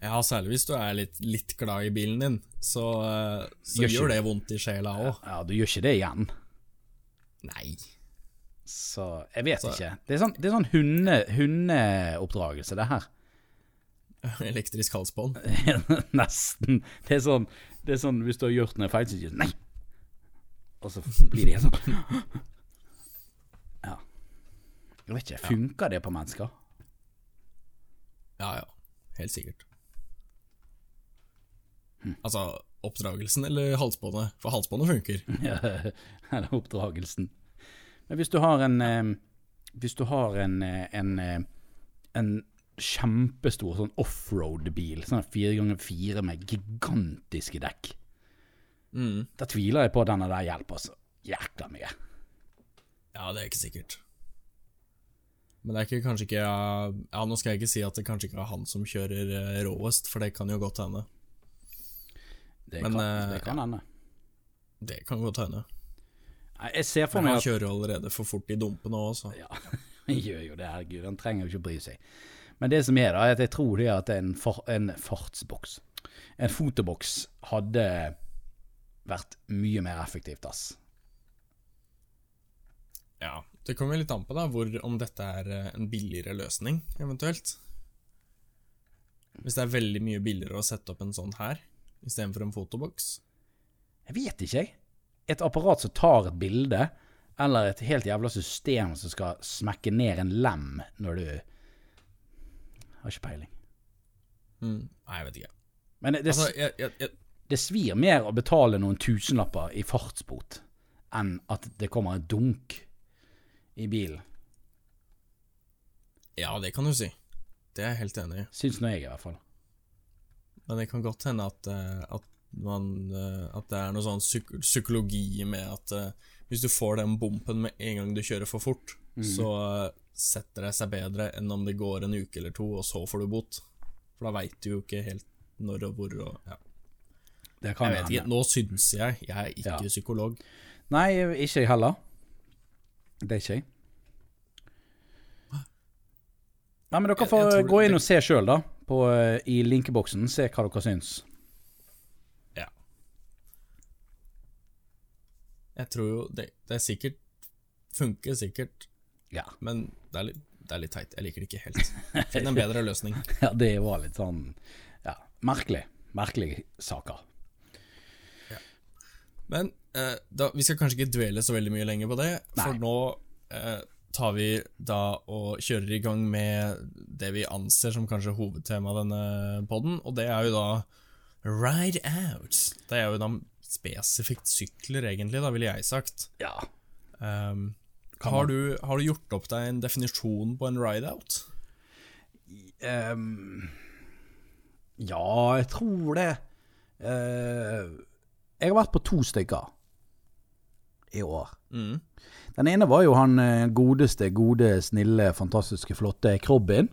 Ja, særlig hvis du er litt, litt glad i bilen din, så, eh, så Gjør gjør det. det vondt i sjela òg. Ja, du gjør ikke det igjen. Nei. Så jeg vet Så- ikke. Det er sånn, det er sånn hunde, hundeoppdragelse, det her. Elektrisk halsbånd. Nesten. Det er sånn Det er sånn hvis du har gjort noe feil, så sier du nei. Og så blir de helt sånn Ja. Jeg vet ikke. Funker det på mennesker? Ja, ja. Helt sikkert. Hm. Altså, oppdragelsen eller halsbåndet? For halsbåndet funker. Ja, Eller oppdragelsen. Men hvis du har en eh, Hvis du har en, eh, en, eh, en kjempestor sånn offroad-bil, sånn fire ganger fire med gigantiske dekk, Mm. da tviler jeg på at denne der hjelper så jækla mye. Ja, det er ikke sikkert. Men det er ikke, kanskje ikke Ja, nå skal jeg ikke si at det kanskje ikke er han som kjører eh, råest, for det kan jo godt hende. Det Men, kan, det kan hende. Det kan godt hende. Nei, Jeg ser for meg at han kjører allerede for fort i dumpene òg, så. Ja, han gjør jo det, herregud. Han trenger jo ikke bry seg. Men det som er, da, er at jeg tror det er at en, for, en fartsboks, en fotoboks, hadde vært mye mer effektivt, ass. Ja, Det kommer litt an på da, hvor, om dette er eh, en billigere løsning, eventuelt. Hvis det er veldig mye billigere å sette opp en sånn her, istedenfor en fotoboks. Jeg vet ikke, jeg. Et apparat som tar et bilde, eller et helt jævla system som skal smekke ned en lem når du Har ikke peiling. Mm. Nei, jeg vet ikke. Men det, det, Altså, jeg, jeg, jeg, det svir mer å betale noen tusenlapper i fartsbot enn at det kommer en dunk i bilen. ja, det kan du si. Det er jeg helt enig i. Syns nå jeg, i hvert fall. Men det kan godt hende at, eh, at, man, eh, at det er noe sånn psyk psykologi med at uh, hvis du får den bumpen med en gang du kjører for fort, så uh, setter det seg bedre enn om det går en uke eller to, og så får du bot. For da veit du jo ikke helt når og hvor og ja. Det kan Jeg vet ikke. Nå syns jeg Jeg er ikke Ja. psykolog. Nei, ikke jeg heller. Det er ikke jeg. Nei, men dere får gå inn og se sjøl, da. På, I linkeboksen. Se hva dere syns. Ja. Jeg tror jo det, det er sikkert Funker sikkert, Ja. men det er litt, det er litt teit. Jeg liker det ikke helt. Finn en bedre løsning. ja, det var litt sånn Ja, merkelig. Merkelige saker. Men eh, da, vi skal kanskje ikke dvele så veldig mye lenger på det, for nå eh, tar vi da og kjører i gang med det vi anser som kanskje hovedtema av denne podden, og det er jo da Ride Out. Det er jo da spesifikt sykler, egentlig, da, ville jeg sagt. Ja. Um, har, du, har du gjort opp deg en definisjon på en ride out? Ehm, ja, jeg tror det. Uh, jeg har vært på to stykker i år. Mm. Den ene var jo han eh, godeste, gode, snille, fantastiske, flotte Krobbin.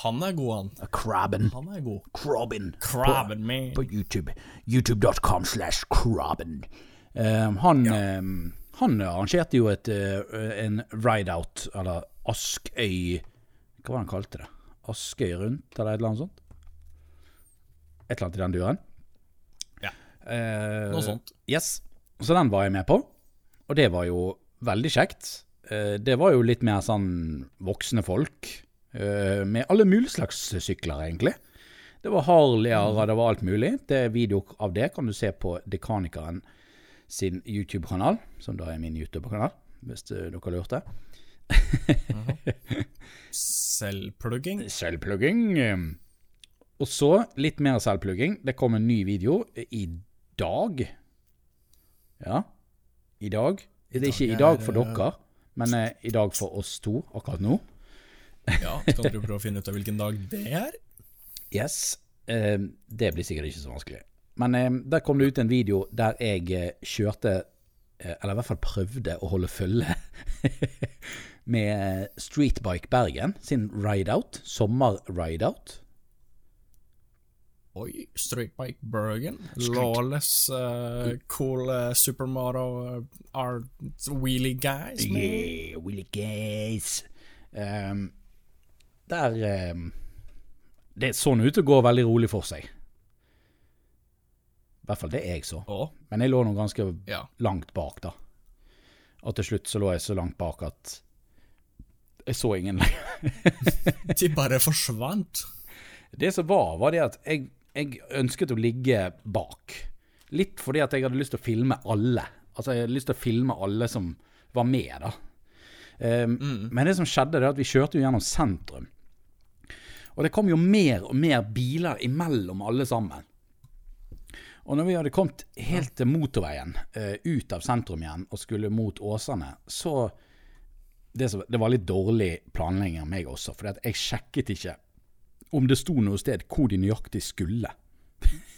Han er god, han. Krabben. Han er god. Krobbin. Crabben me. På, på YouTube. YouTube.com slash Krabben. Um, han, eh, han arrangerte jo et, uh, en ride-out, eller Askøy Hva var det han kalte det? Askøy rundt, eller et eller annet sånt? Et eller annet i den duren. Ja. Uh, Noe sånt. Yes. Så den var jeg med på, og det var jo veldig kjekt. Uh, Det var jo litt mer sånn voksne folk, med alle mulige slags sykler, egentlig. Det var Harleyer, og det var alt mulig. Det er Video av det kan du se på Dekanikeren sin YouTube-kanal, som da er min YouTube-kanal, hvis eh, dere lurte. Selvplugging. Selvplugging. Og så litt mer selvplugging. Det kom en ny video i dag. Ja, i dag. Det er ikke i dag for er, dere, men eh, i dag for oss to akkurat nå. Ja, Skal du prøve å finne ut av hvilken dag det er? Yes. Eh, det blir sikkert ikke så vanskelig. Men eh, der kom det ut en video der jeg eh, kjørte, eller i hvert fall prøvde å holde følge, med Streetbike Bergen sin ride-out, sommer-ride-out. Oi, Streetbike Bergen. Lawless, uh, cool uh, supermodel uh, wheelie guys. man. Yeah, wheelie guys. Ehm, der eh, Det så ut til å gå veldig rolig for seg. I hvert fall det jeg så. Å? Men jeg lå nå ganske Ja. langt bak, da. Og til slutt så lå jeg så langt bak at jeg så ingen lenger. De bare forsvant. Det som var, var det at jeg, jeg ønsket å ligge bak. Litt fordi at jeg hadde lyst til å filme alle. Altså, jeg hadde lyst til å filme alle som var med, da. Um, Men det som skjedde, det er at vi kjørte jo gjennom sentrum. Og det kom jo mer og mer biler imellom alle sammen. Og når vi hadde kommet helt til motorveien, uh, ut av sentrum igjen, og skulle mot Åsane, så det, som, det var litt dårlig planlegging av meg også, for jeg sjekket ikke om det sto noe sted hvor de nøyaktig skulle.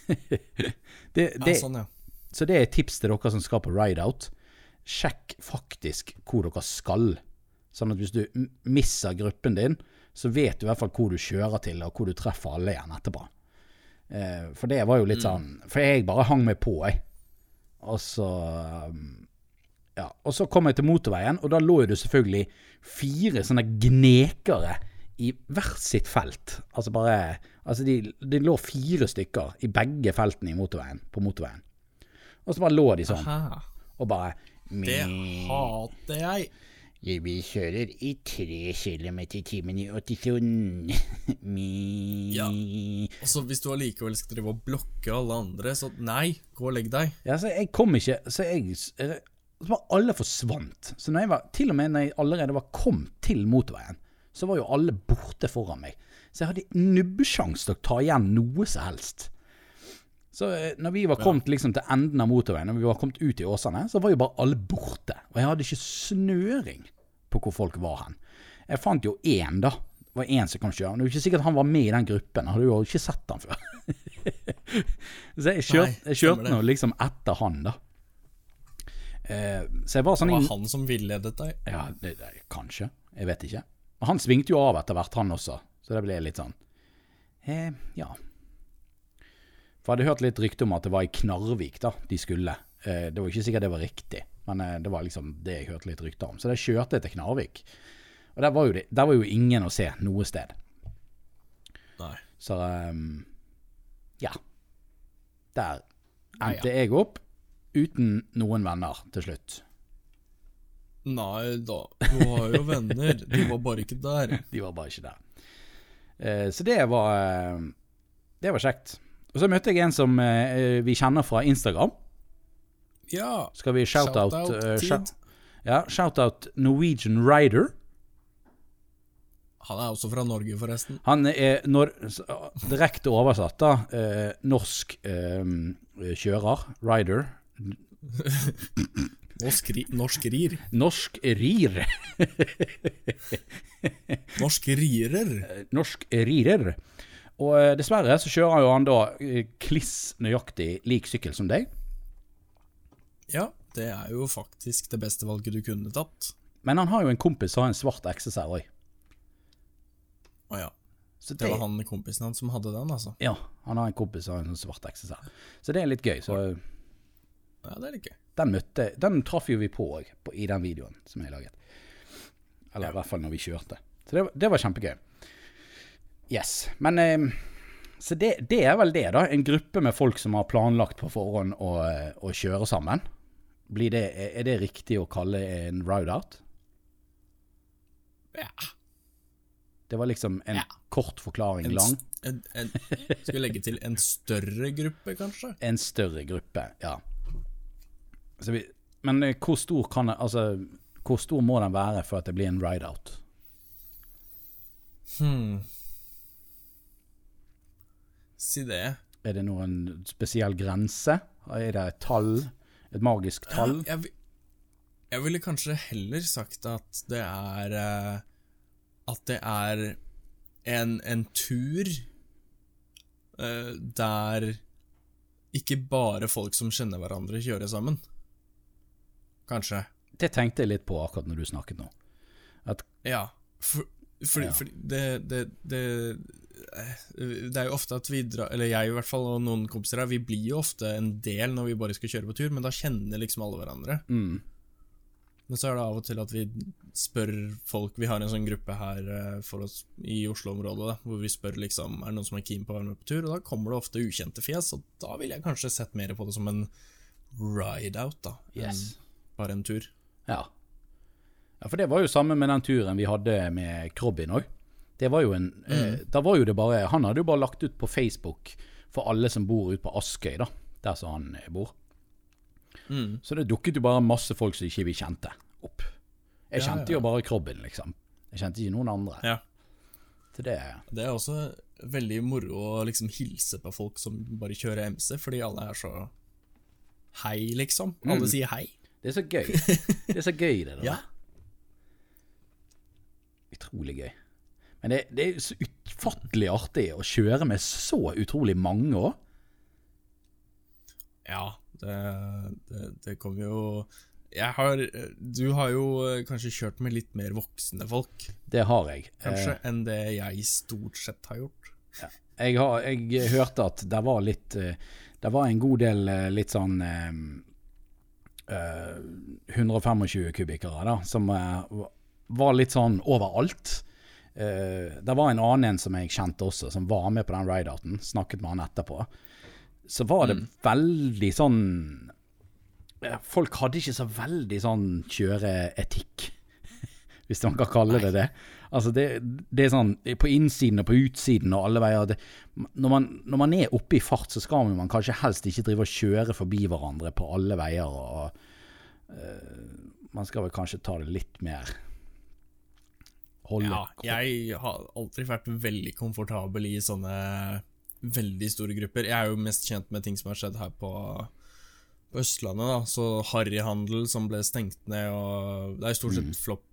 det, det, Ja, sånn, ja. så det er et tips til dere som skal på rideout. Sjekk faktisk hvor dere skal. Sånn at hvis du misser gruppen din, så vet du i hvert fall hvor du kjører til, og hvor du treffer alle igjen etterpå. Eh, for det var jo litt sånn For jeg bare hang meg på, jeg. Og så um, Ja. Og så kom jeg til motorveien, og da lå jo det selvfølgelig fire sånne gnekere i hvert sitt felt. Altså bare Altså, de, de lå fire stykker i begge feltene i motorveien, på motorveien. Og så bare lå de sånn, Aha. og bare Det hater jeg. Vi kjører i tre kilometer i timen i 80 Mi. Ja. Og så hvis du allikevel skal drive og blokke alle andre, så nei, gå og legg deg. Ja, så jeg kom ikke Så jeg så var alle forsvant. Så når jeg var, til og med når jeg allerede var kommet til motorveien, så var jo alle borte foran meg. Så jeg hadde nubbesjans til å ta igjen noe som helst. Så eh, når vi var kommet liksom til enden av motorveien, når vi var kommet ut i Åsane, så var jo bare alle borte. Og jeg hadde ikke snøring på hvor folk var hen. Jeg fant jo én, da. Det var én som kom kjørende. Det er jo ikke sikkert han var med i den gruppen. Hadde jo ikke sett han før. så jeg, kjør, Nei, jeg kjørte nå liksom etter han, da. Eh, så jeg var sånn Det var han som villedet deg. Ja, det, det, kanskje. Jeg vet ikke. Men han svingte jo av etter hvert, han også. Så det ble litt sånn eh, Ja. For jeg hadde hørt litt rykte om at det var i Knarvik da de skulle. Eh, det var ikke sikkert det var riktig, men eh, det var liksom det jeg hørte litt rykter om. Så det kjørte jeg til Knarvik. Og der var, jo det, der var jo ingen å se noe sted. Nei. Så um, ja. Der Ja, endte jeg opp uten noen venner til slutt. Nei da, du har jo venner. De var bare ikke der. De var bare ikke der. Uh, så det var uh, Det var kjekt. Og så møtte jeg en som uh, vi kjenner fra Instagram. Ja. Skal vi shout-out eh, shout, Ja, shout-out Norwegian Rider. Han er også fra Norge, forresten. Han er når, direkte oversatt, da. Eh, norsk eh, kjører. Rider. Norsk, ri norsk rir. Norsk rir. Norsk rirer. Norsk rirer. Og eh, dessverre så kjører jo han da eh, kliss nøyaktig lik sykkel som deg. Ja, det er jo faktisk det beste valget du kunne tatt. Men han har jo en kompis som har en svart XSR òg. Å ja. Så Det var han kompisen hans som hadde den, altså. Ja, han har en kompis som har en svart XSR. Så det er litt gøy. Så Ja, det er litt gøy. den møtte Den traff jo vi på òg, i den videoen som jeg laget. Eller i hvert fall når vi kjørte. Så det, det var kjempegøy. Yes. Men eh, Så det, det er vel det, da. En gruppe med folk som har planlagt på forhånd å, å kjøre sammen. Blir det, er det riktig å kalle en ride-out? Ja. Det var liksom en Ja. kort forklaring En, lang. en, en, skal vi legge til en større gruppe, kanskje? En større gruppe, ja. Så vi, men eh, hvor stor kan altså, hvor stor må den være for at det blir en ride-out? Hmm. Si det. Er det noen spesiell grense? Er det et tall? Et magisk tall? Jeg, vi- jeg ville kanskje heller sagt at det er eh, At det er en, en tur eh, der ikke bare folk som kjenner hverandre, kjører sammen. Kanskje. Det tenkte jeg litt på akkurat når du snakket nå. Ja. For, for, Ja. for det, det, det Det er jo ofte at vi drar Eller jeg i hvert fall, og noen kompiser her, vi blir jo ofte en del når vi bare skal kjøre på tur, men da kjenner liksom alle hverandre. Mm. Men så er det av og til at vi spør folk Vi har en sånn gruppe her eh, for oss i Oslo-området hvor vi spør liksom Er det noen som er keen på å være med på tur, og da kommer det ofte ukjente fjes, og da ville jeg kanskje sett mer på det som en ride-out, da, enn Yes. bare en tur. Ja. ja, for det var jo samme med den turen vi hadde med Krobin òg. Det var jo en eh, Da var jo det bare Han hadde jo bare lagt ut på Facebook for alle som bor ute på Askøy, da. Der som han eh, bor. Mm. Så det dukket jo bare masse folk som ikke vi kjente, opp. Jeg Ja, kjente ja. jo bare Krobben, liksom. Jeg kjente ikke noen andre. Ja. Det Det er også veldig moro å liksom hilse på folk som bare kjører MC, fordi alle er så hei, liksom. Alle sier hei. Det er så gøy. Det er så gøy, det der. Ja. Utrolig gøy. Men det, det er så utfattelig artig å kjøre med så utrolig mange òg. Ja, det, det, det kommer jo har Du har jo eh, kanskje kjørt med litt mer voksne folk, Det har jeg. kanskje, enn det jeg stort sett har gjort. Ja. jeg, har, jeg hørte at det var litt eh, Det var en god del eh, litt sånn eh, eh, 125 kubikkere da, som eh, var litt sånn overalt. Eh, det var en annen en som jeg kjente også, som var med på den ride-outen. Snakket med han etterpå. Så var det veldig sånn eh, Folk hadde ikke så veldig sånn kjøreetikk, hvis man kan kalle det det. Altså det, det er sånn på innsiden og på utsiden og alle veier. Det, når, man, når man er oppe i fart, så skal man kanskje helst ikke drive og kjøre forbi hverandre på alle veier. og uh, Man skal vel kanskje ta det litt mer Ja, jeg har aldri vært veldig komfortabel i sånne veldig store grupper. Jeg er jo mest kjent med ting som har skjedd her på, på Østlandet, da. Så Harryhandel som ble stengt ned, og det er jo stort sett Flopp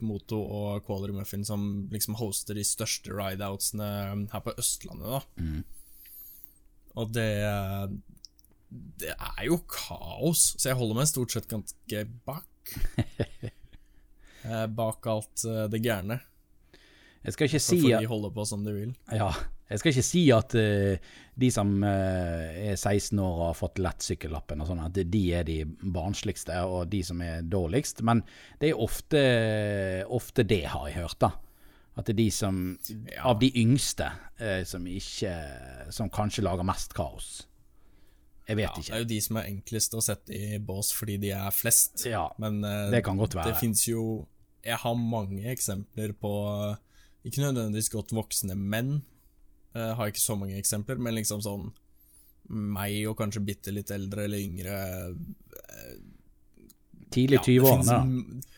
Moto og Quality Muffin som liksom hoster de største rideoutsene her på Østlandet, da. Og det Det er jo kaos, så jeg holder meg stort sett ganske bak. Eh, bak alt eh, det gærne. Jeg skal ikke si at de holde på som de vil. Ja, jeg skal ikke si at uh, de som uh, er 16 år og har fått lettsykkellappen og sånn, at de er de barnsligste og de som er dårligst, men det er ofte, ofte det har jeg hørt, da. At det er de som, Ja. av de yngste, uh, som ikke Som kanskje lager mest kaos. Jeg vet Ja, det er jo de som er enklest å sette i bås fordi de er flest. Ja, Men det kan godt være. Det fins jo Jeg har mange eksempler på eh, Ikke nødvendigvis godt voksne menn. jeg har ikke så mange eksempler, men liksom sånn meg og kanskje bitte litt eldre eller yngre Tidlig 20-årene, finnes da.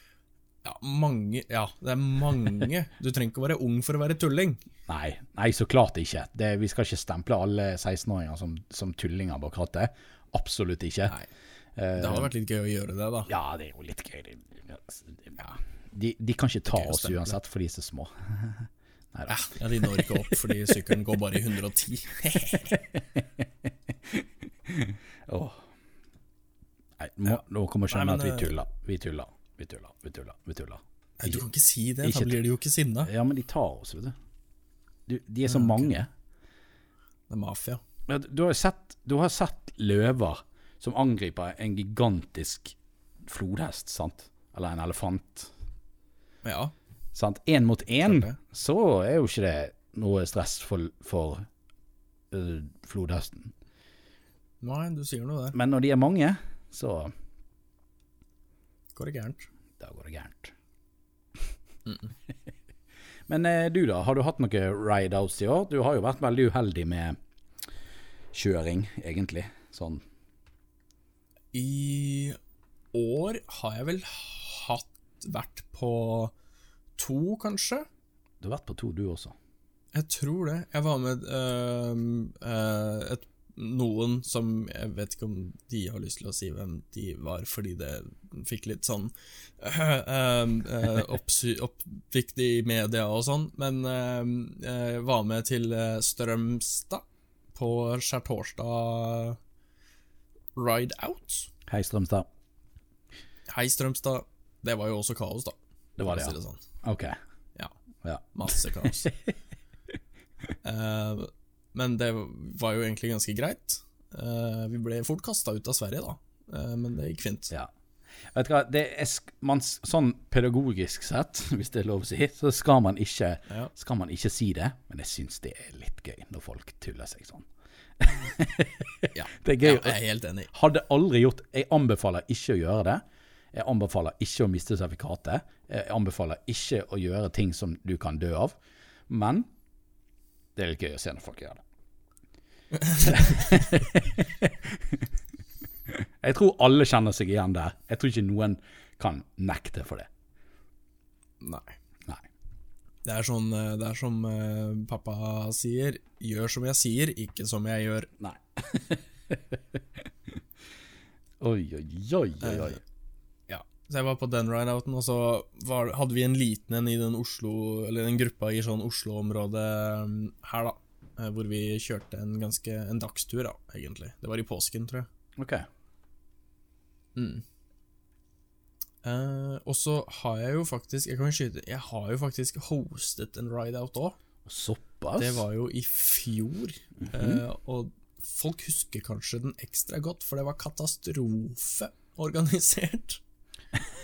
Ja, mange Ja, det er mange. Du trenger ikke å være ung for å være tulling. Nei, nei, så klart ikke. Det, vi skal ikke stemple alle 16-åringer som, som tullinger bak rattet. Absolutt ikke. Nei. Det hadde vært litt gøy å gjøre det, da. Ja, det er jo litt gøy. Ja. De, de kan ikke ta oss uansett, for de er så små. Ja, ja, De når ikke opp fordi sykkelen går bare i 110. oh. Nei, må, nå kommer skjønne Nei, at vi eh, tuller. Vi tuller, vi tuller, vi tuller. vi tuller. Nei, du kan ikke si det, Ikke- da blir de jo ikke sinna. Ja, men de tar oss, vet du. du de er så mange. Det er mafia. Du har sett, du har sett løver som angriper en gigantisk flodhest, sant? Eller en elefant. Ja. Sant? Én mot én, så er jo ikke det noe stress for, for uh, flodhesten. Nei, du sier noe der. Men når de er mange, så Går det gærent? da går det gærent. Men uh, du da, har du hatt noe ride-outs i år? Du har jo vært veldig uheldig med kjøring, egentlig. Sånn. I år har jeg vel hatt vært på to, kanskje? Du har vært på to, du også. Jeg tror det. Jeg var med uh, uh, et, noen som Jeg vet ikke om de har lyst til å si hvem de var, fordi det fikk litt sånn uh, øh, oppsy- oppvikt i media og sånn, men øh, jeg var med til øh, Strømstad på skjærtorsdag Ride Out. Hei, Strømstad. Hei, Strømstad. Det var jo også kaos, da. Det var det, ja. sånn. Ok. Ja. Ja. Masse kaos. uh, men det var jo egentlig ganske greit. Uh, vi ble fort kasta ut av Sverige, da. Uh, men det gikk fint. ja. Vet du hva, det man, sånn pedagogisk sett, hvis det er lov å si, så skal man ikke, Ja. skal man ikke si det. Men jeg syns det er litt gøy når folk tuller seg sånn. Ja. Det er gøy. Ja, jeg er helt enig. Hadde aldri gjort Jeg anbefaler ikke å gjøre det. Jeg anbefaler ikke å miste sertifikatet. Jeg anbefaler ikke å gjøre ting som du kan dø av. Men det er litt gøy å se når folk gjør det. jeg tror alle kjenner seg igjen der. Jeg tror ikke noen kan nekte for det. Nei. Nei. Det er sånn eh, Det er som eh, pappa sier. Gjør som jeg sier, ikke som jeg gjør. Nei. oi, oi, oi, oi. Ja. Så jeg var på den ride-outen, og så var, hadde vi en liten en i den Oslo Eller en gruppa i sånn Oslo-området um, her, da. eh, Hvor vi kjørte en ganske En dagstur, da, egentlig. Det var i påsken, tror jeg. Ok. Eh, og så har jeg jo faktisk Jeg kan skyte Jeg har jo faktisk hostet en ride-out òg. Såpass? Det var jo i fjor. eh, og folk husker kanskje den ekstra godt, for det var katastrofe organisert.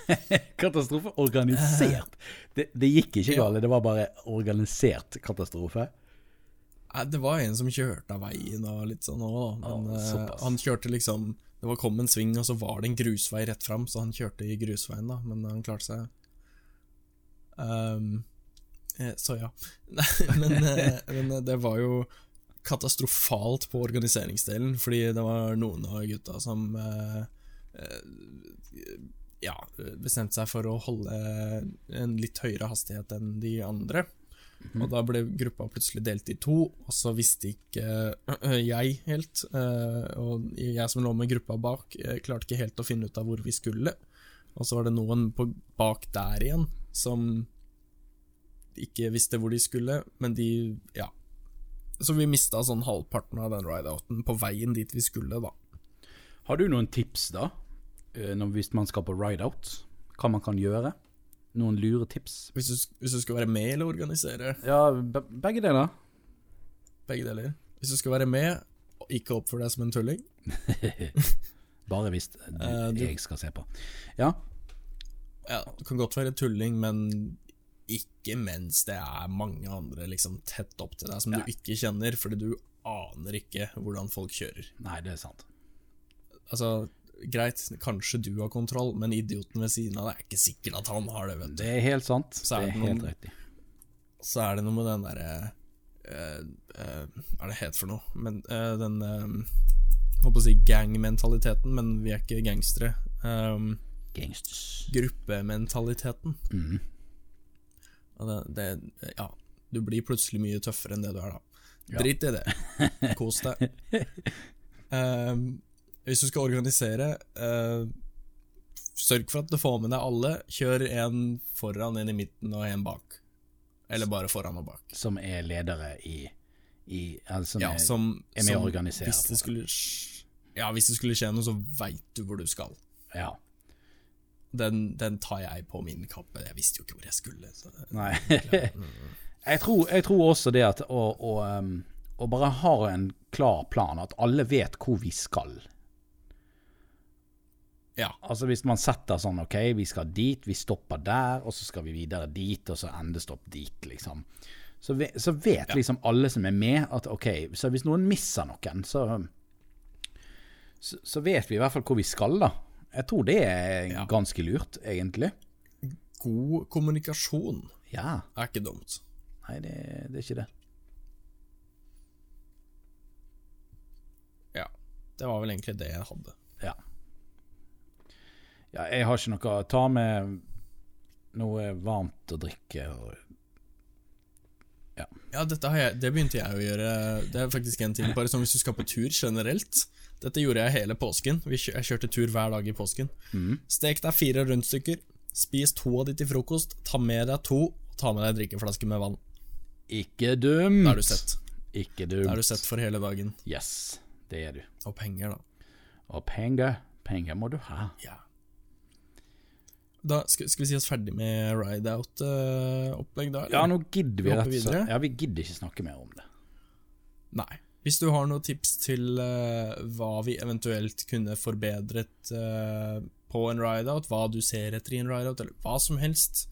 Katastrofe organisert. Det, det gikk ikke Ja. galt, det var bare organisert katastrofe. Det var en som kjørte av veien og litt sånn òg, men Å, eh, han kjørte liksom Det var kom en sving, og så var det en grusvei rett fram, så han kjørte i grusveien, da, men han klarte seg. Eh, så ja. Men, eh, men det var jo katastrofalt på organiseringsdelen, fordi det var noen av gutta som eh, ja, bestemte seg for å holde en litt høyere hastighet enn de andre. Og da ble gruppa plutselig delt i to, og så visste ikke øh, jeg helt. øh, og jeg som lå med gruppa bak, øh, klarte ikke helt å finne ut av hvor vi skulle. Og så var det noen på, bak der igjen som ikke visste hvor de skulle, men de Ja. Så vi mista sånn halvparten av den rideouten på veien dit vi skulle, da. Har du noen tips, da, når, hvis man skal på rideout? Hva man kan gjøre? Noen lure tips? Hvis du, hvis du skal være med eller organisere, Ja, be begge deler. begge deler. Hvis du skal være med, og ikke oppføre deg som en tulling, Bare hvis du, uh, du- jeg skal se på. Ja, Ja, du kan godt være tulling, men ikke mens det er mange andre liksom tett opp til deg som Ja. du ikke kjenner, fordi du aner ikke hvordan folk kjører. nei, det er sant. Altså, greit, kanskje du har kontroll, men idioten ved siden av deg er ikke sikkert at han har det, vet du. Det er helt sant. Så er det er det helt noen- riktig. Så er det noe med den derre eh, eh, Hva er det het for noe? Men eh, den eh, Holdt på å si gang-mentaliteten, men vi er ikke gangstere. Um, Gangsters. gruppementaliteten. Mm. Det, det Ja, du blir plutselig mye tøffere enn det du er, da. Ja. Drit i det. Kos deg. Ehm, hvis du skal organisere, eh, sørg for at du får med deg alle. Kjør en foran, en i midten og en bak. Eller bare foran og bak. Som er ledere i, i altså som Ja, er, som, er med som å organisere Hvis det skulle, ja, hvis det skulle skje noe, så veit du hvor du skal. Ja. Den, den tar jeg på min kappe. Jeg visste jo ikke hvor jeg skulle. Så. Nei. jeg, tror, jeg tror også det at å, å, å bare ha en klar plan, at alle vet hvor vi skal. Ja. Altså Hvis man setter sånn OK, vi skal dit, vi stopper der, og så skal vi videre dit, og så endestopp dit, liksom. Så, vi, så vet liksom alle som er med, at OK, så hvis noen misser noen, så, så Så vet vi i hvert fall hvor vi skal, da. Jeg tror det er Ja. ganske lurt, egentlig. God kommunikasjon Ja. er ikke dumt. Nei, det, det er ikke det. Ja. Det var vel egentlig det jeg hadde. Ja. Ja. Jeg har ikke noe Ta med noe varmt å drikke. Ja, har jeg, det begynte jeg å gjøre. Det er faktisk en ting, bare sånn hvis du skal på tur generelt. Dette gjorde jeg hele påsken. Jeg kjørte tur hver dag i påsken. Stek deg fire rundstykker. Spis to av de til frokost. Ta med deg to. og Ta med deg en drikkeflaske med vann. ikke dumt! Da er du sett. Ikke dumt. Da er du sett for hele dagen. Yes, det er du. Og penger, da. Og penger. Penger må du ha. Ja. Da skal, skal vi si oss ferdig med ride-out-opplegg, da? eller? Ja, nå gidder vi rett og slett. Ja, vi gidder ikke snakke mer om det. Nei. Hvis du har noen tips til uh, hva vi eventuelt kunne forbedret uh, på en rideout, hva du ser etter i en rideout, eller hva som helst.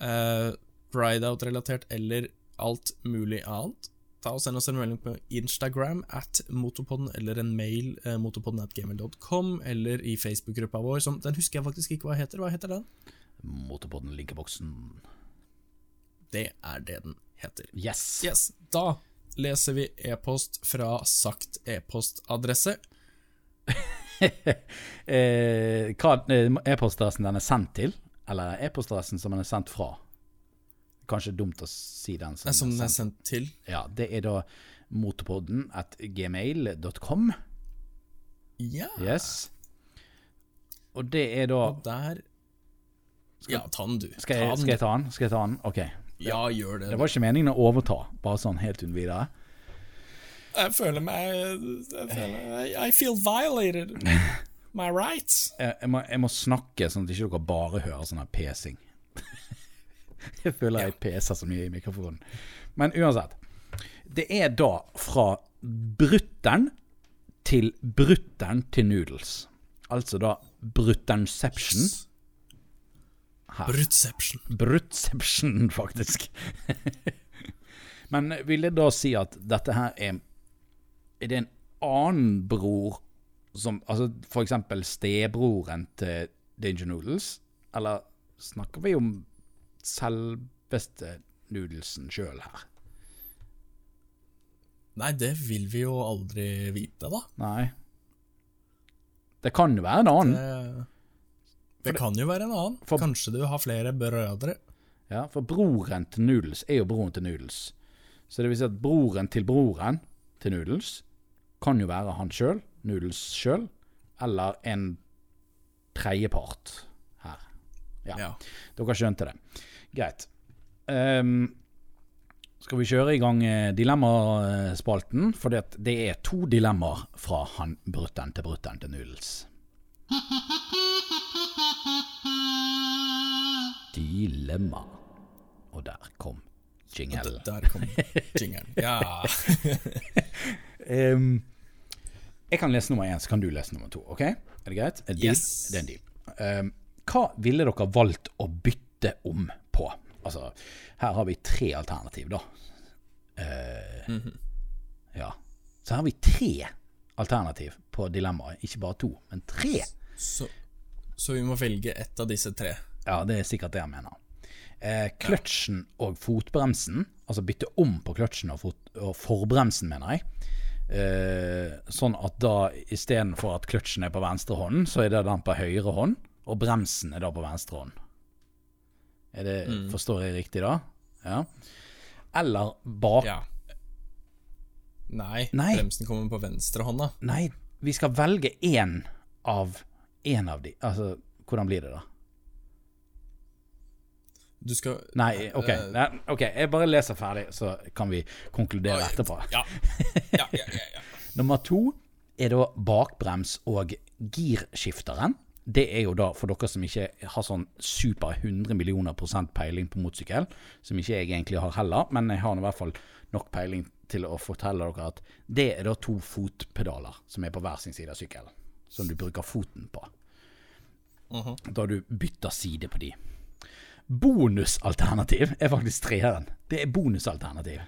Uh, rideout-relatert eller alt mulig annet. Ta og Send oss en melding på Instagram at motopodden, eller en mail eh, motopodden at gmail.com, eller i Facebook-gruppa vår, som Den husker jeg faktisk ikke hva heter. Hva heter den? Motorpodden linkeboksen. Det er det den heter. Yes. Yes, Da leser vi e-post fra sagt e-postadresse. eh, hva eh, e-postadressen den er sendt til, eller e-postadressen som den er sendt fra? Kanskje dumt å si den som, Som den er sendt til. Ja, det er da motorpodden at gmail.com. Ja. Yes. Og det er da Og der Ja, ta den, du. skal jeg, skal jeg ta den? Skal jeg ta den? Ok. Ja, gjør det. Det var ikke meningen å overta, bare sånn helt uten videre. Jeg føler meg jeg føler, I feel violated. My rights. Jeg, jeg, må, jeg må snakke sånn at ikke dere bare hører sånn her pesing. jeg føler jeg peser så mye i mikrofonen. Men uansett. Det er da fra bruttern til bruttern til noodles. Altså da brutterception. Brutception. Brutception, faktisk. Men vil jeg da si at dette her er Er det en annen bror som Altså for eksempel stebroren til Danger Noodles? Eller snakker vi om selveste nudelsen sjøl her? Nei, det vil vi jo aldri vite, da. Nei. Det kan jo være en annen. Det, det kan jo være en annen. For- Kanskje du har flere brødre. Ja, For broren til Noodles er jo broren til Noodles. Så det vil si at broren til broren til Noodles kan jo være han sjøl, Noodles sjøl, eller en tredjepart her. Ja, Ja. dere skjønte det. Greit. Um, skal vi kjøre i gang eh, dilemmaspalten? For det, det er to dilemmaer fra han brutten til brutten til Nudels. Dilemma. Og der kom jingle. Der kom jingelen, Ja. um, jeg kan lese nummer én, så kan du lese nummer to. ok? Er det greit? Yes. Det er en deal. Um, hva ville dere valgt å bytte om? Altså, her har vi tre alternativ, da. Eh, Ja. Så her har vi tre alternativ på dilemmaet. Ikke bare to, men tre. Så, så vi må velge ett av disse tre. Ja, det er sikkert det jeg mener. Eh, kløtsjen og fotbremsen, altså bytte om på kløtsjen og, fot og forbremsen, mener jeg. Eh, sånn at da istedenfor at kløtsjen er på venstre hånd, så er det den på høyre hånd, og bremsen er da på venstre hånd. Er det, Forstår jeg riktig da? Ja. Eller bak... Ja. Nei, Nei. bremsen kommer på venstrehånda. Nei, vi skal velge én av én av de. Altså, hvordan blir det da? Du skal Nei, ok, Eh, Nei, ok, jeg bare leser ferdig, så kan vi konkludere Oi. etterpå. Ja. Ja, ja, ja, ja. Nummer to er da bakbrems og girskifteren. Det er jo da, for dere som ikke har sånn super 100 millioner prosent peiling på motorsykkel, som ikke jeg egentlig har heller, men jeg har i hvert fall nok peiling til å fortelle dere at det er da to fotpedaler som er på hver sin side av sykkelen, som du bruker foten på. Da du bytter side på de. Bonusalternativ er faktisk treeren. Det er bonusalternativ.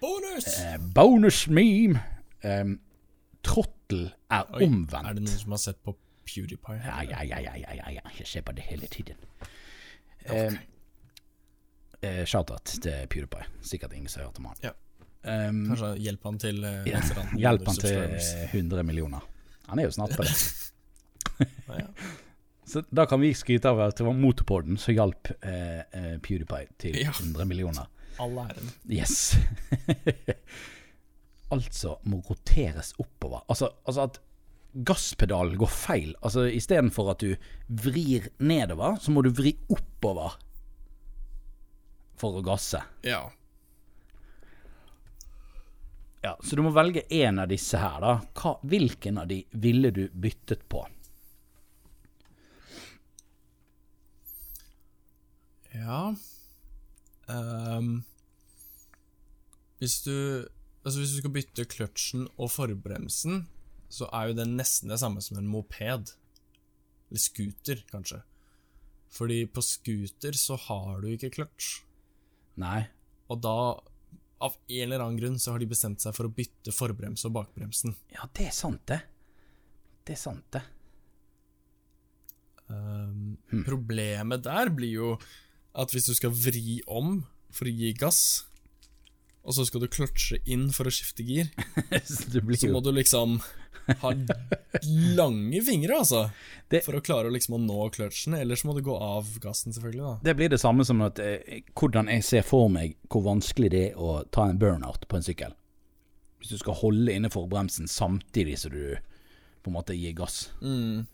Bonus! Eh, bonus meme. Eh, trottel er Oi, omvendt. Er det noen som har sett på PewDiePie? Ja, ja, ja, ja, ja, ja. Jeg ser på det hele tiden. Um, eh, Shout-out til PewDiePie. Sikkert ingen som har hørt om han. Ja. Um, Kanskje hjelp han til eh, ja, hjelp han til eh, 100 millioner. Han er jo snart på det. Ja, ja. Så da kan vi skryte av at det var Motorpodden som hjalp eh, eh, PewDiePie til Ja. 100 millioner. All æren. Yes. altså må roteres oppover. Altså, altså at gasspedalen går feil. Altså Istedenfor at du vrir nedover, så må du vri oppover for å gasse. Ja. Ja, Så du må velge én av disse her, da. Hva, hvilken av de ville du byttet på? Ja um, Hvis du Altså hvis du skal bytte kløtsjen og forbremsen, så er jo det nesten det samme som en moped. Eller scooter, kanskje. Fordi på scooter så har du ikke clutch. Nei. Og da, av en eller annen grunn, så har de bestemt seg for å bytte forbrems og bakbremsen. Ja, det er sant, det. Det er sant, det. Um, Problemet der blir jo at hvis du skal vri om for å gi gass, og så skal du kløtsje inn for å skifte gir, Så må du liksom ha lange fingre, altså. Det- For å klare liksom å nå kløtsjen. Ellers må du gå av gassen, selvfølgelig. da Det blir det samme som at eh, hvordan jeg ser for meg hvor vanskelig det er å ta en burnout på en sykkel. Hvis du skal holde inne forbremsen samtidig som du på en måte gir gass. Mm.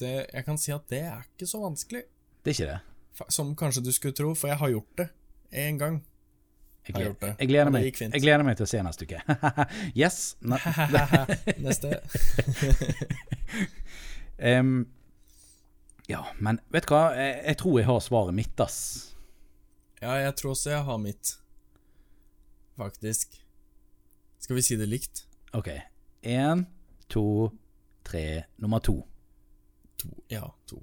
det, Jeg kan si at det er ikke så vanskelig, Det er ikke det. som kanskje du skulle tro, for jeg har gjort det én gang. Jeg, gleder, gjort jeg, gleder meg, jeg gleder meg til å se neste uke. yes. Ne, Neste. um, ja, men vet du hva? Jeg, jeg tror jeg har svaret mitt, ass. Ja, jeg tror også jeg har mitt. Faktisk. Skal vi si det likt? Ok. Én, to, tre, nummer to. To. Ja, to.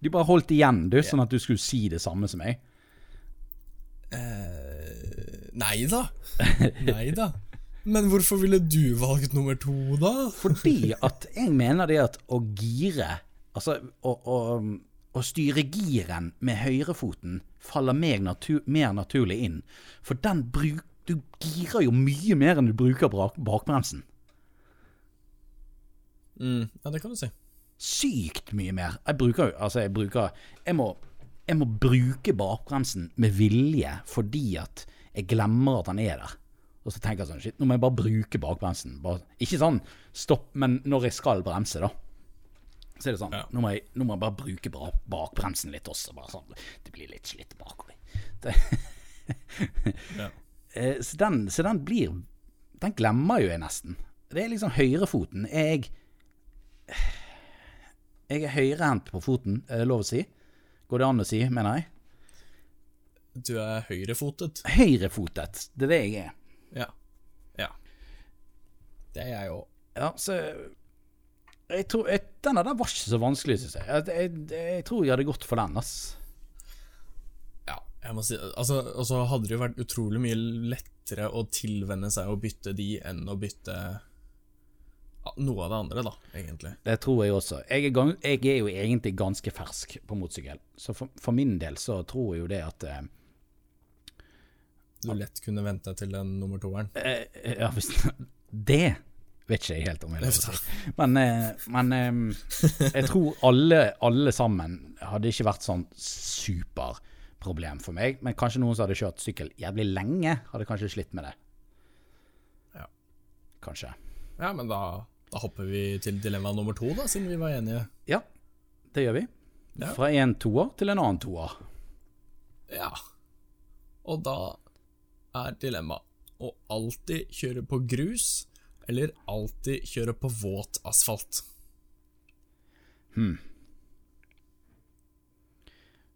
Du bare holdt igjen, du, sånn at du skulle si det samme som meg. Uh, nei da. Nei da. Men hvorfor ville du valgt nummer to, da? Fordi at jeg mener det at å gire Altså å, å, å styre giren med høyrefoten faller meg natur, mer naturlig inn. For den bruk, du girer jo mye mer enn du bruker bak bakbremsen. Mm, ja, det kan du si. Sykt mye mer. Jeg bruker jo Altså, jeg bruker Jeg må, jeg må bruke bakbremsen med vilje fordi at jeg glemmer at han er der. Og så tenker jeg sånn Shit, nå må jeg bare bruke bakbremsen. Bare, ikke sånn stopp, men når jeg skal bremse, da. Så er det sånn Ja. nå, må jeg, nå må jeg bare bruke bra- bakbremsen litt også. Bare sånn, det blir litt slitt bakover. Ja. Eh, så, den, så den blir Den glemmer jo jeg nesten. Det er liksom høyrefoten. Jeg Jeg er høyrehendt på foten, er det lov å si? Går det an å si, mener jeg? Du er høyrefotet. Høyrefotet, det er det jeg er. Ja. Ja. Det er jeg òg. Ja, så jeg tror, jeg, Denne der var ikke så vanskelig, syns jeg. Jeg, jeg. jeg tror jeg hadde gått for den, ass. Ja, jeg må si Altså, og så hadde det jo vært utrolig mye lettere å tilvenne seg å bytte de enn å bytte noe av det andre, da, egentlig. Det tror jeg også. Jeg er, gang, jeg er jo egentlig ganske fersk på motorsykkel, så for, for min del så tror jeg jo det at eh, Du lett kunne vente deg til den nummer toeren. eh, Ja, hvis Det vet ikke jeg helt om jeg. Men, eh, men eh, jeg tror alle, alle sammen hadde ikke vært sånn superproblem for meg. Men kanskje noen som hadde kjørt sykkel jævlig lenge, hadde kanskje slitt med det. Ja. Kanskje. Ja, men da, da hopper vi til dilemma nummer to, da, siden vi var enige. Ja, det gjør vi. Ja. Fra en toer til en annen toer. Ja. Og da er dilemmaet å alltid kjøre på grus eller alltid kjøre på våt asfalt.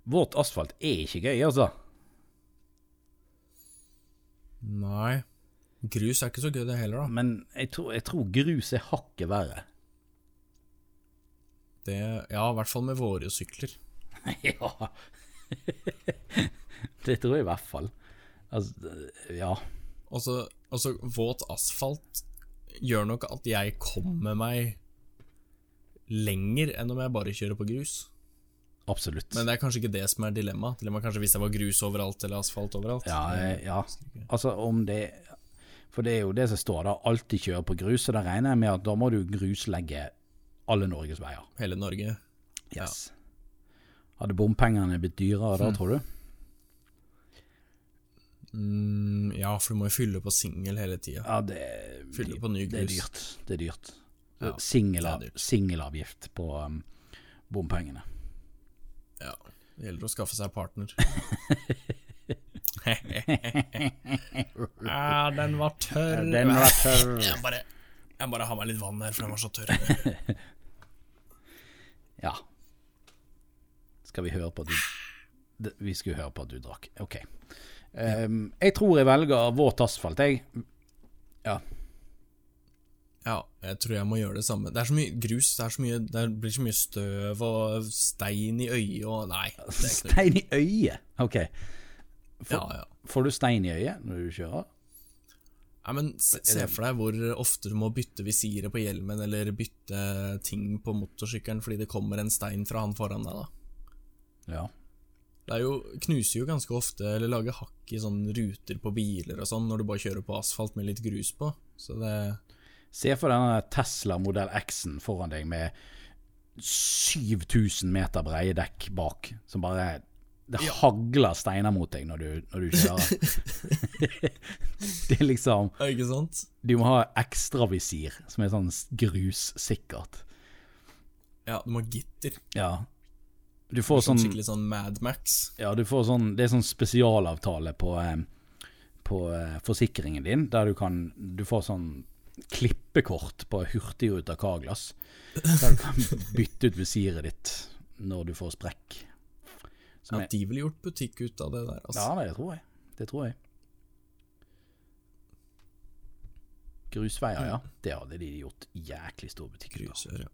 Våt asfalt er ikke gøy, altså. Nei. Grus er ikke så gøy, det heller, da. Men jeg tror, jeg tror grus er hakket verre. Det, ja, i hvert fall med våre sykler. ja. det tror jeg i hvert fall. Altså, ja. Altså, altså, våt asfalt gjør nok at jeg kommer meg lenger enn om jeg bare kjører på grus. Absolutt. Men det er kanskje ikke det som er dilemmaet. Er kanskje hvis det var grus overalt eller asfalt overalt. Ja, eh, ja. Altså om det For det er jo det som står der, alltid kjøre på grus, så da regner jeg med at da må du gruslegge alle Norges veier. Hele Norge. Yes. Hadde bompengene blitt dyrere da, tror du? Mm, ja, for du må jo fylle på singel hele tida. Ja, det, Fylle på ny det er dyrt. Det er dyrt. Ja. Singelavgift på um, bompengene. Ja. Det gjelder å skaffe seg partner. ja, den var tørr. Den var tørr. Jeg bare, jeg bare har meg litt vann her, for den var så tørr. Ja. Skal vi høre på at du Vi skulle høre på at du drakk. Ok. Um, jeg tror jeg velger våt asfalt, jeg. Ja. Ja, jeg tror jeg må gjøre det samme. Det er så mye grus, det, er så mye, det blir så mye støv og stein i øyet og Nei. Stein i øyet? Ok. Ja, ja. Får du stein i øyet når du kjører? Nei, men se, se for deg hvor ofte du må bytte visiret på hjelmen eller bytte ting på motorsykkelen fordi det kommer en stein fra han foran deg. da. Ja. Det er jo, knuser jo ganske ofte, eller lager hakk i sånne ruter på biler og sånn, når du bare kjører på asfalt med litt grus på. Så det Se for deg denne Tesla modell X-en foran deg med 7000 meter breie dekk bak, som bare Det hagler steiner mot deg når du, når du kjører. det er liksom Ja, Ikke sant? Du må ha ekstravisir som er sånn grussikkert. Ja, du må ha gitter. Ja. Du får Sånn sånn skikkelig sånn Madmax. Ja, du får sånn Det er sånn spesialavtale på eh, På eh, forsikringen din, der du kan Du får sånn klippekort på Hurtigruta Carglass. Der du kan bytte ut visiret ditt når du får sprekk. Som at de ville gjort butikk ut av det der, altså. ja, det tror jeg. Det tror jeg. Grusveier, ja. Det hadde de gjort jæklig stor butikk ut av. Ja.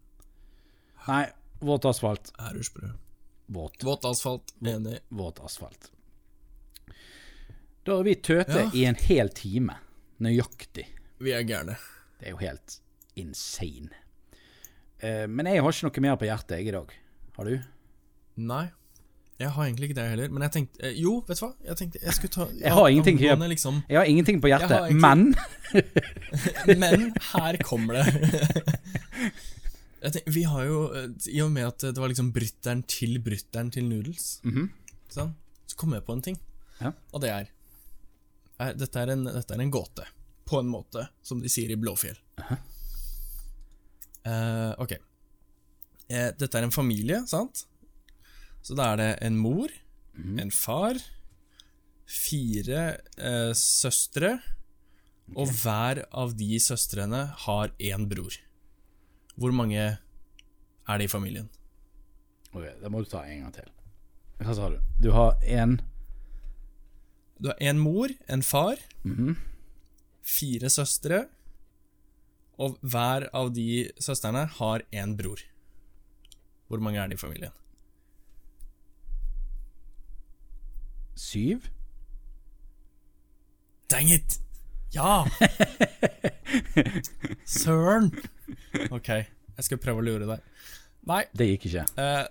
Nei, våt asfalt. Æresbrød. Våt, Våt asfalt. Enig. våt asfalt. Da har vi tøte Ja. i en hel time. Nøyaktig. Vi er gærne. Det er jo helt insane. Eh, men jeg har ikke noe mer på hjertet jeg i dag. Har du? Nei. Jeg har egentlig ikke det heller, men jeg tenkte eh, Jo, vet du hva? Jeg tenkte jeg skulle ta Jeg har ingenting angående liksom Jeg har ingenting på hjertet, egentlig- men Men her kommer det. Jeg tenker, vi har jo eh, I og med at det var liksom brytteren til brytteren til noodles, sånn, så kom jeg på en ting. Ja. Og det er er, dette, er en, dette er en gåte, på en måte, som de sier i Blåfjell. Eh, ok. Eh, dette er en familie, sant? Så da er det en mor, en far, fire eh, søstre, og hver av de søstrene har én bror. Hvor mange er det i familien? Ok, Da må du ta en gang til. Hva sa du? Du har en Du har én mor, en far, fire søstre, og hver av de søstrene har én bror. Hvor mange er det i familien? Syv? Dang it! Ja! Søren! Ok, jeg skal prøve å lure deg. Nei, Det gikk ikke. eh,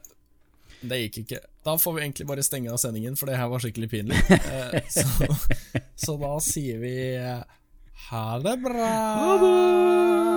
det gikk ikke. Da får vi egentlig bare stenge av sendingen, for det her var skikkelig pinlig. Eh, så, så da sier vi eh, ha det bra. Ha det!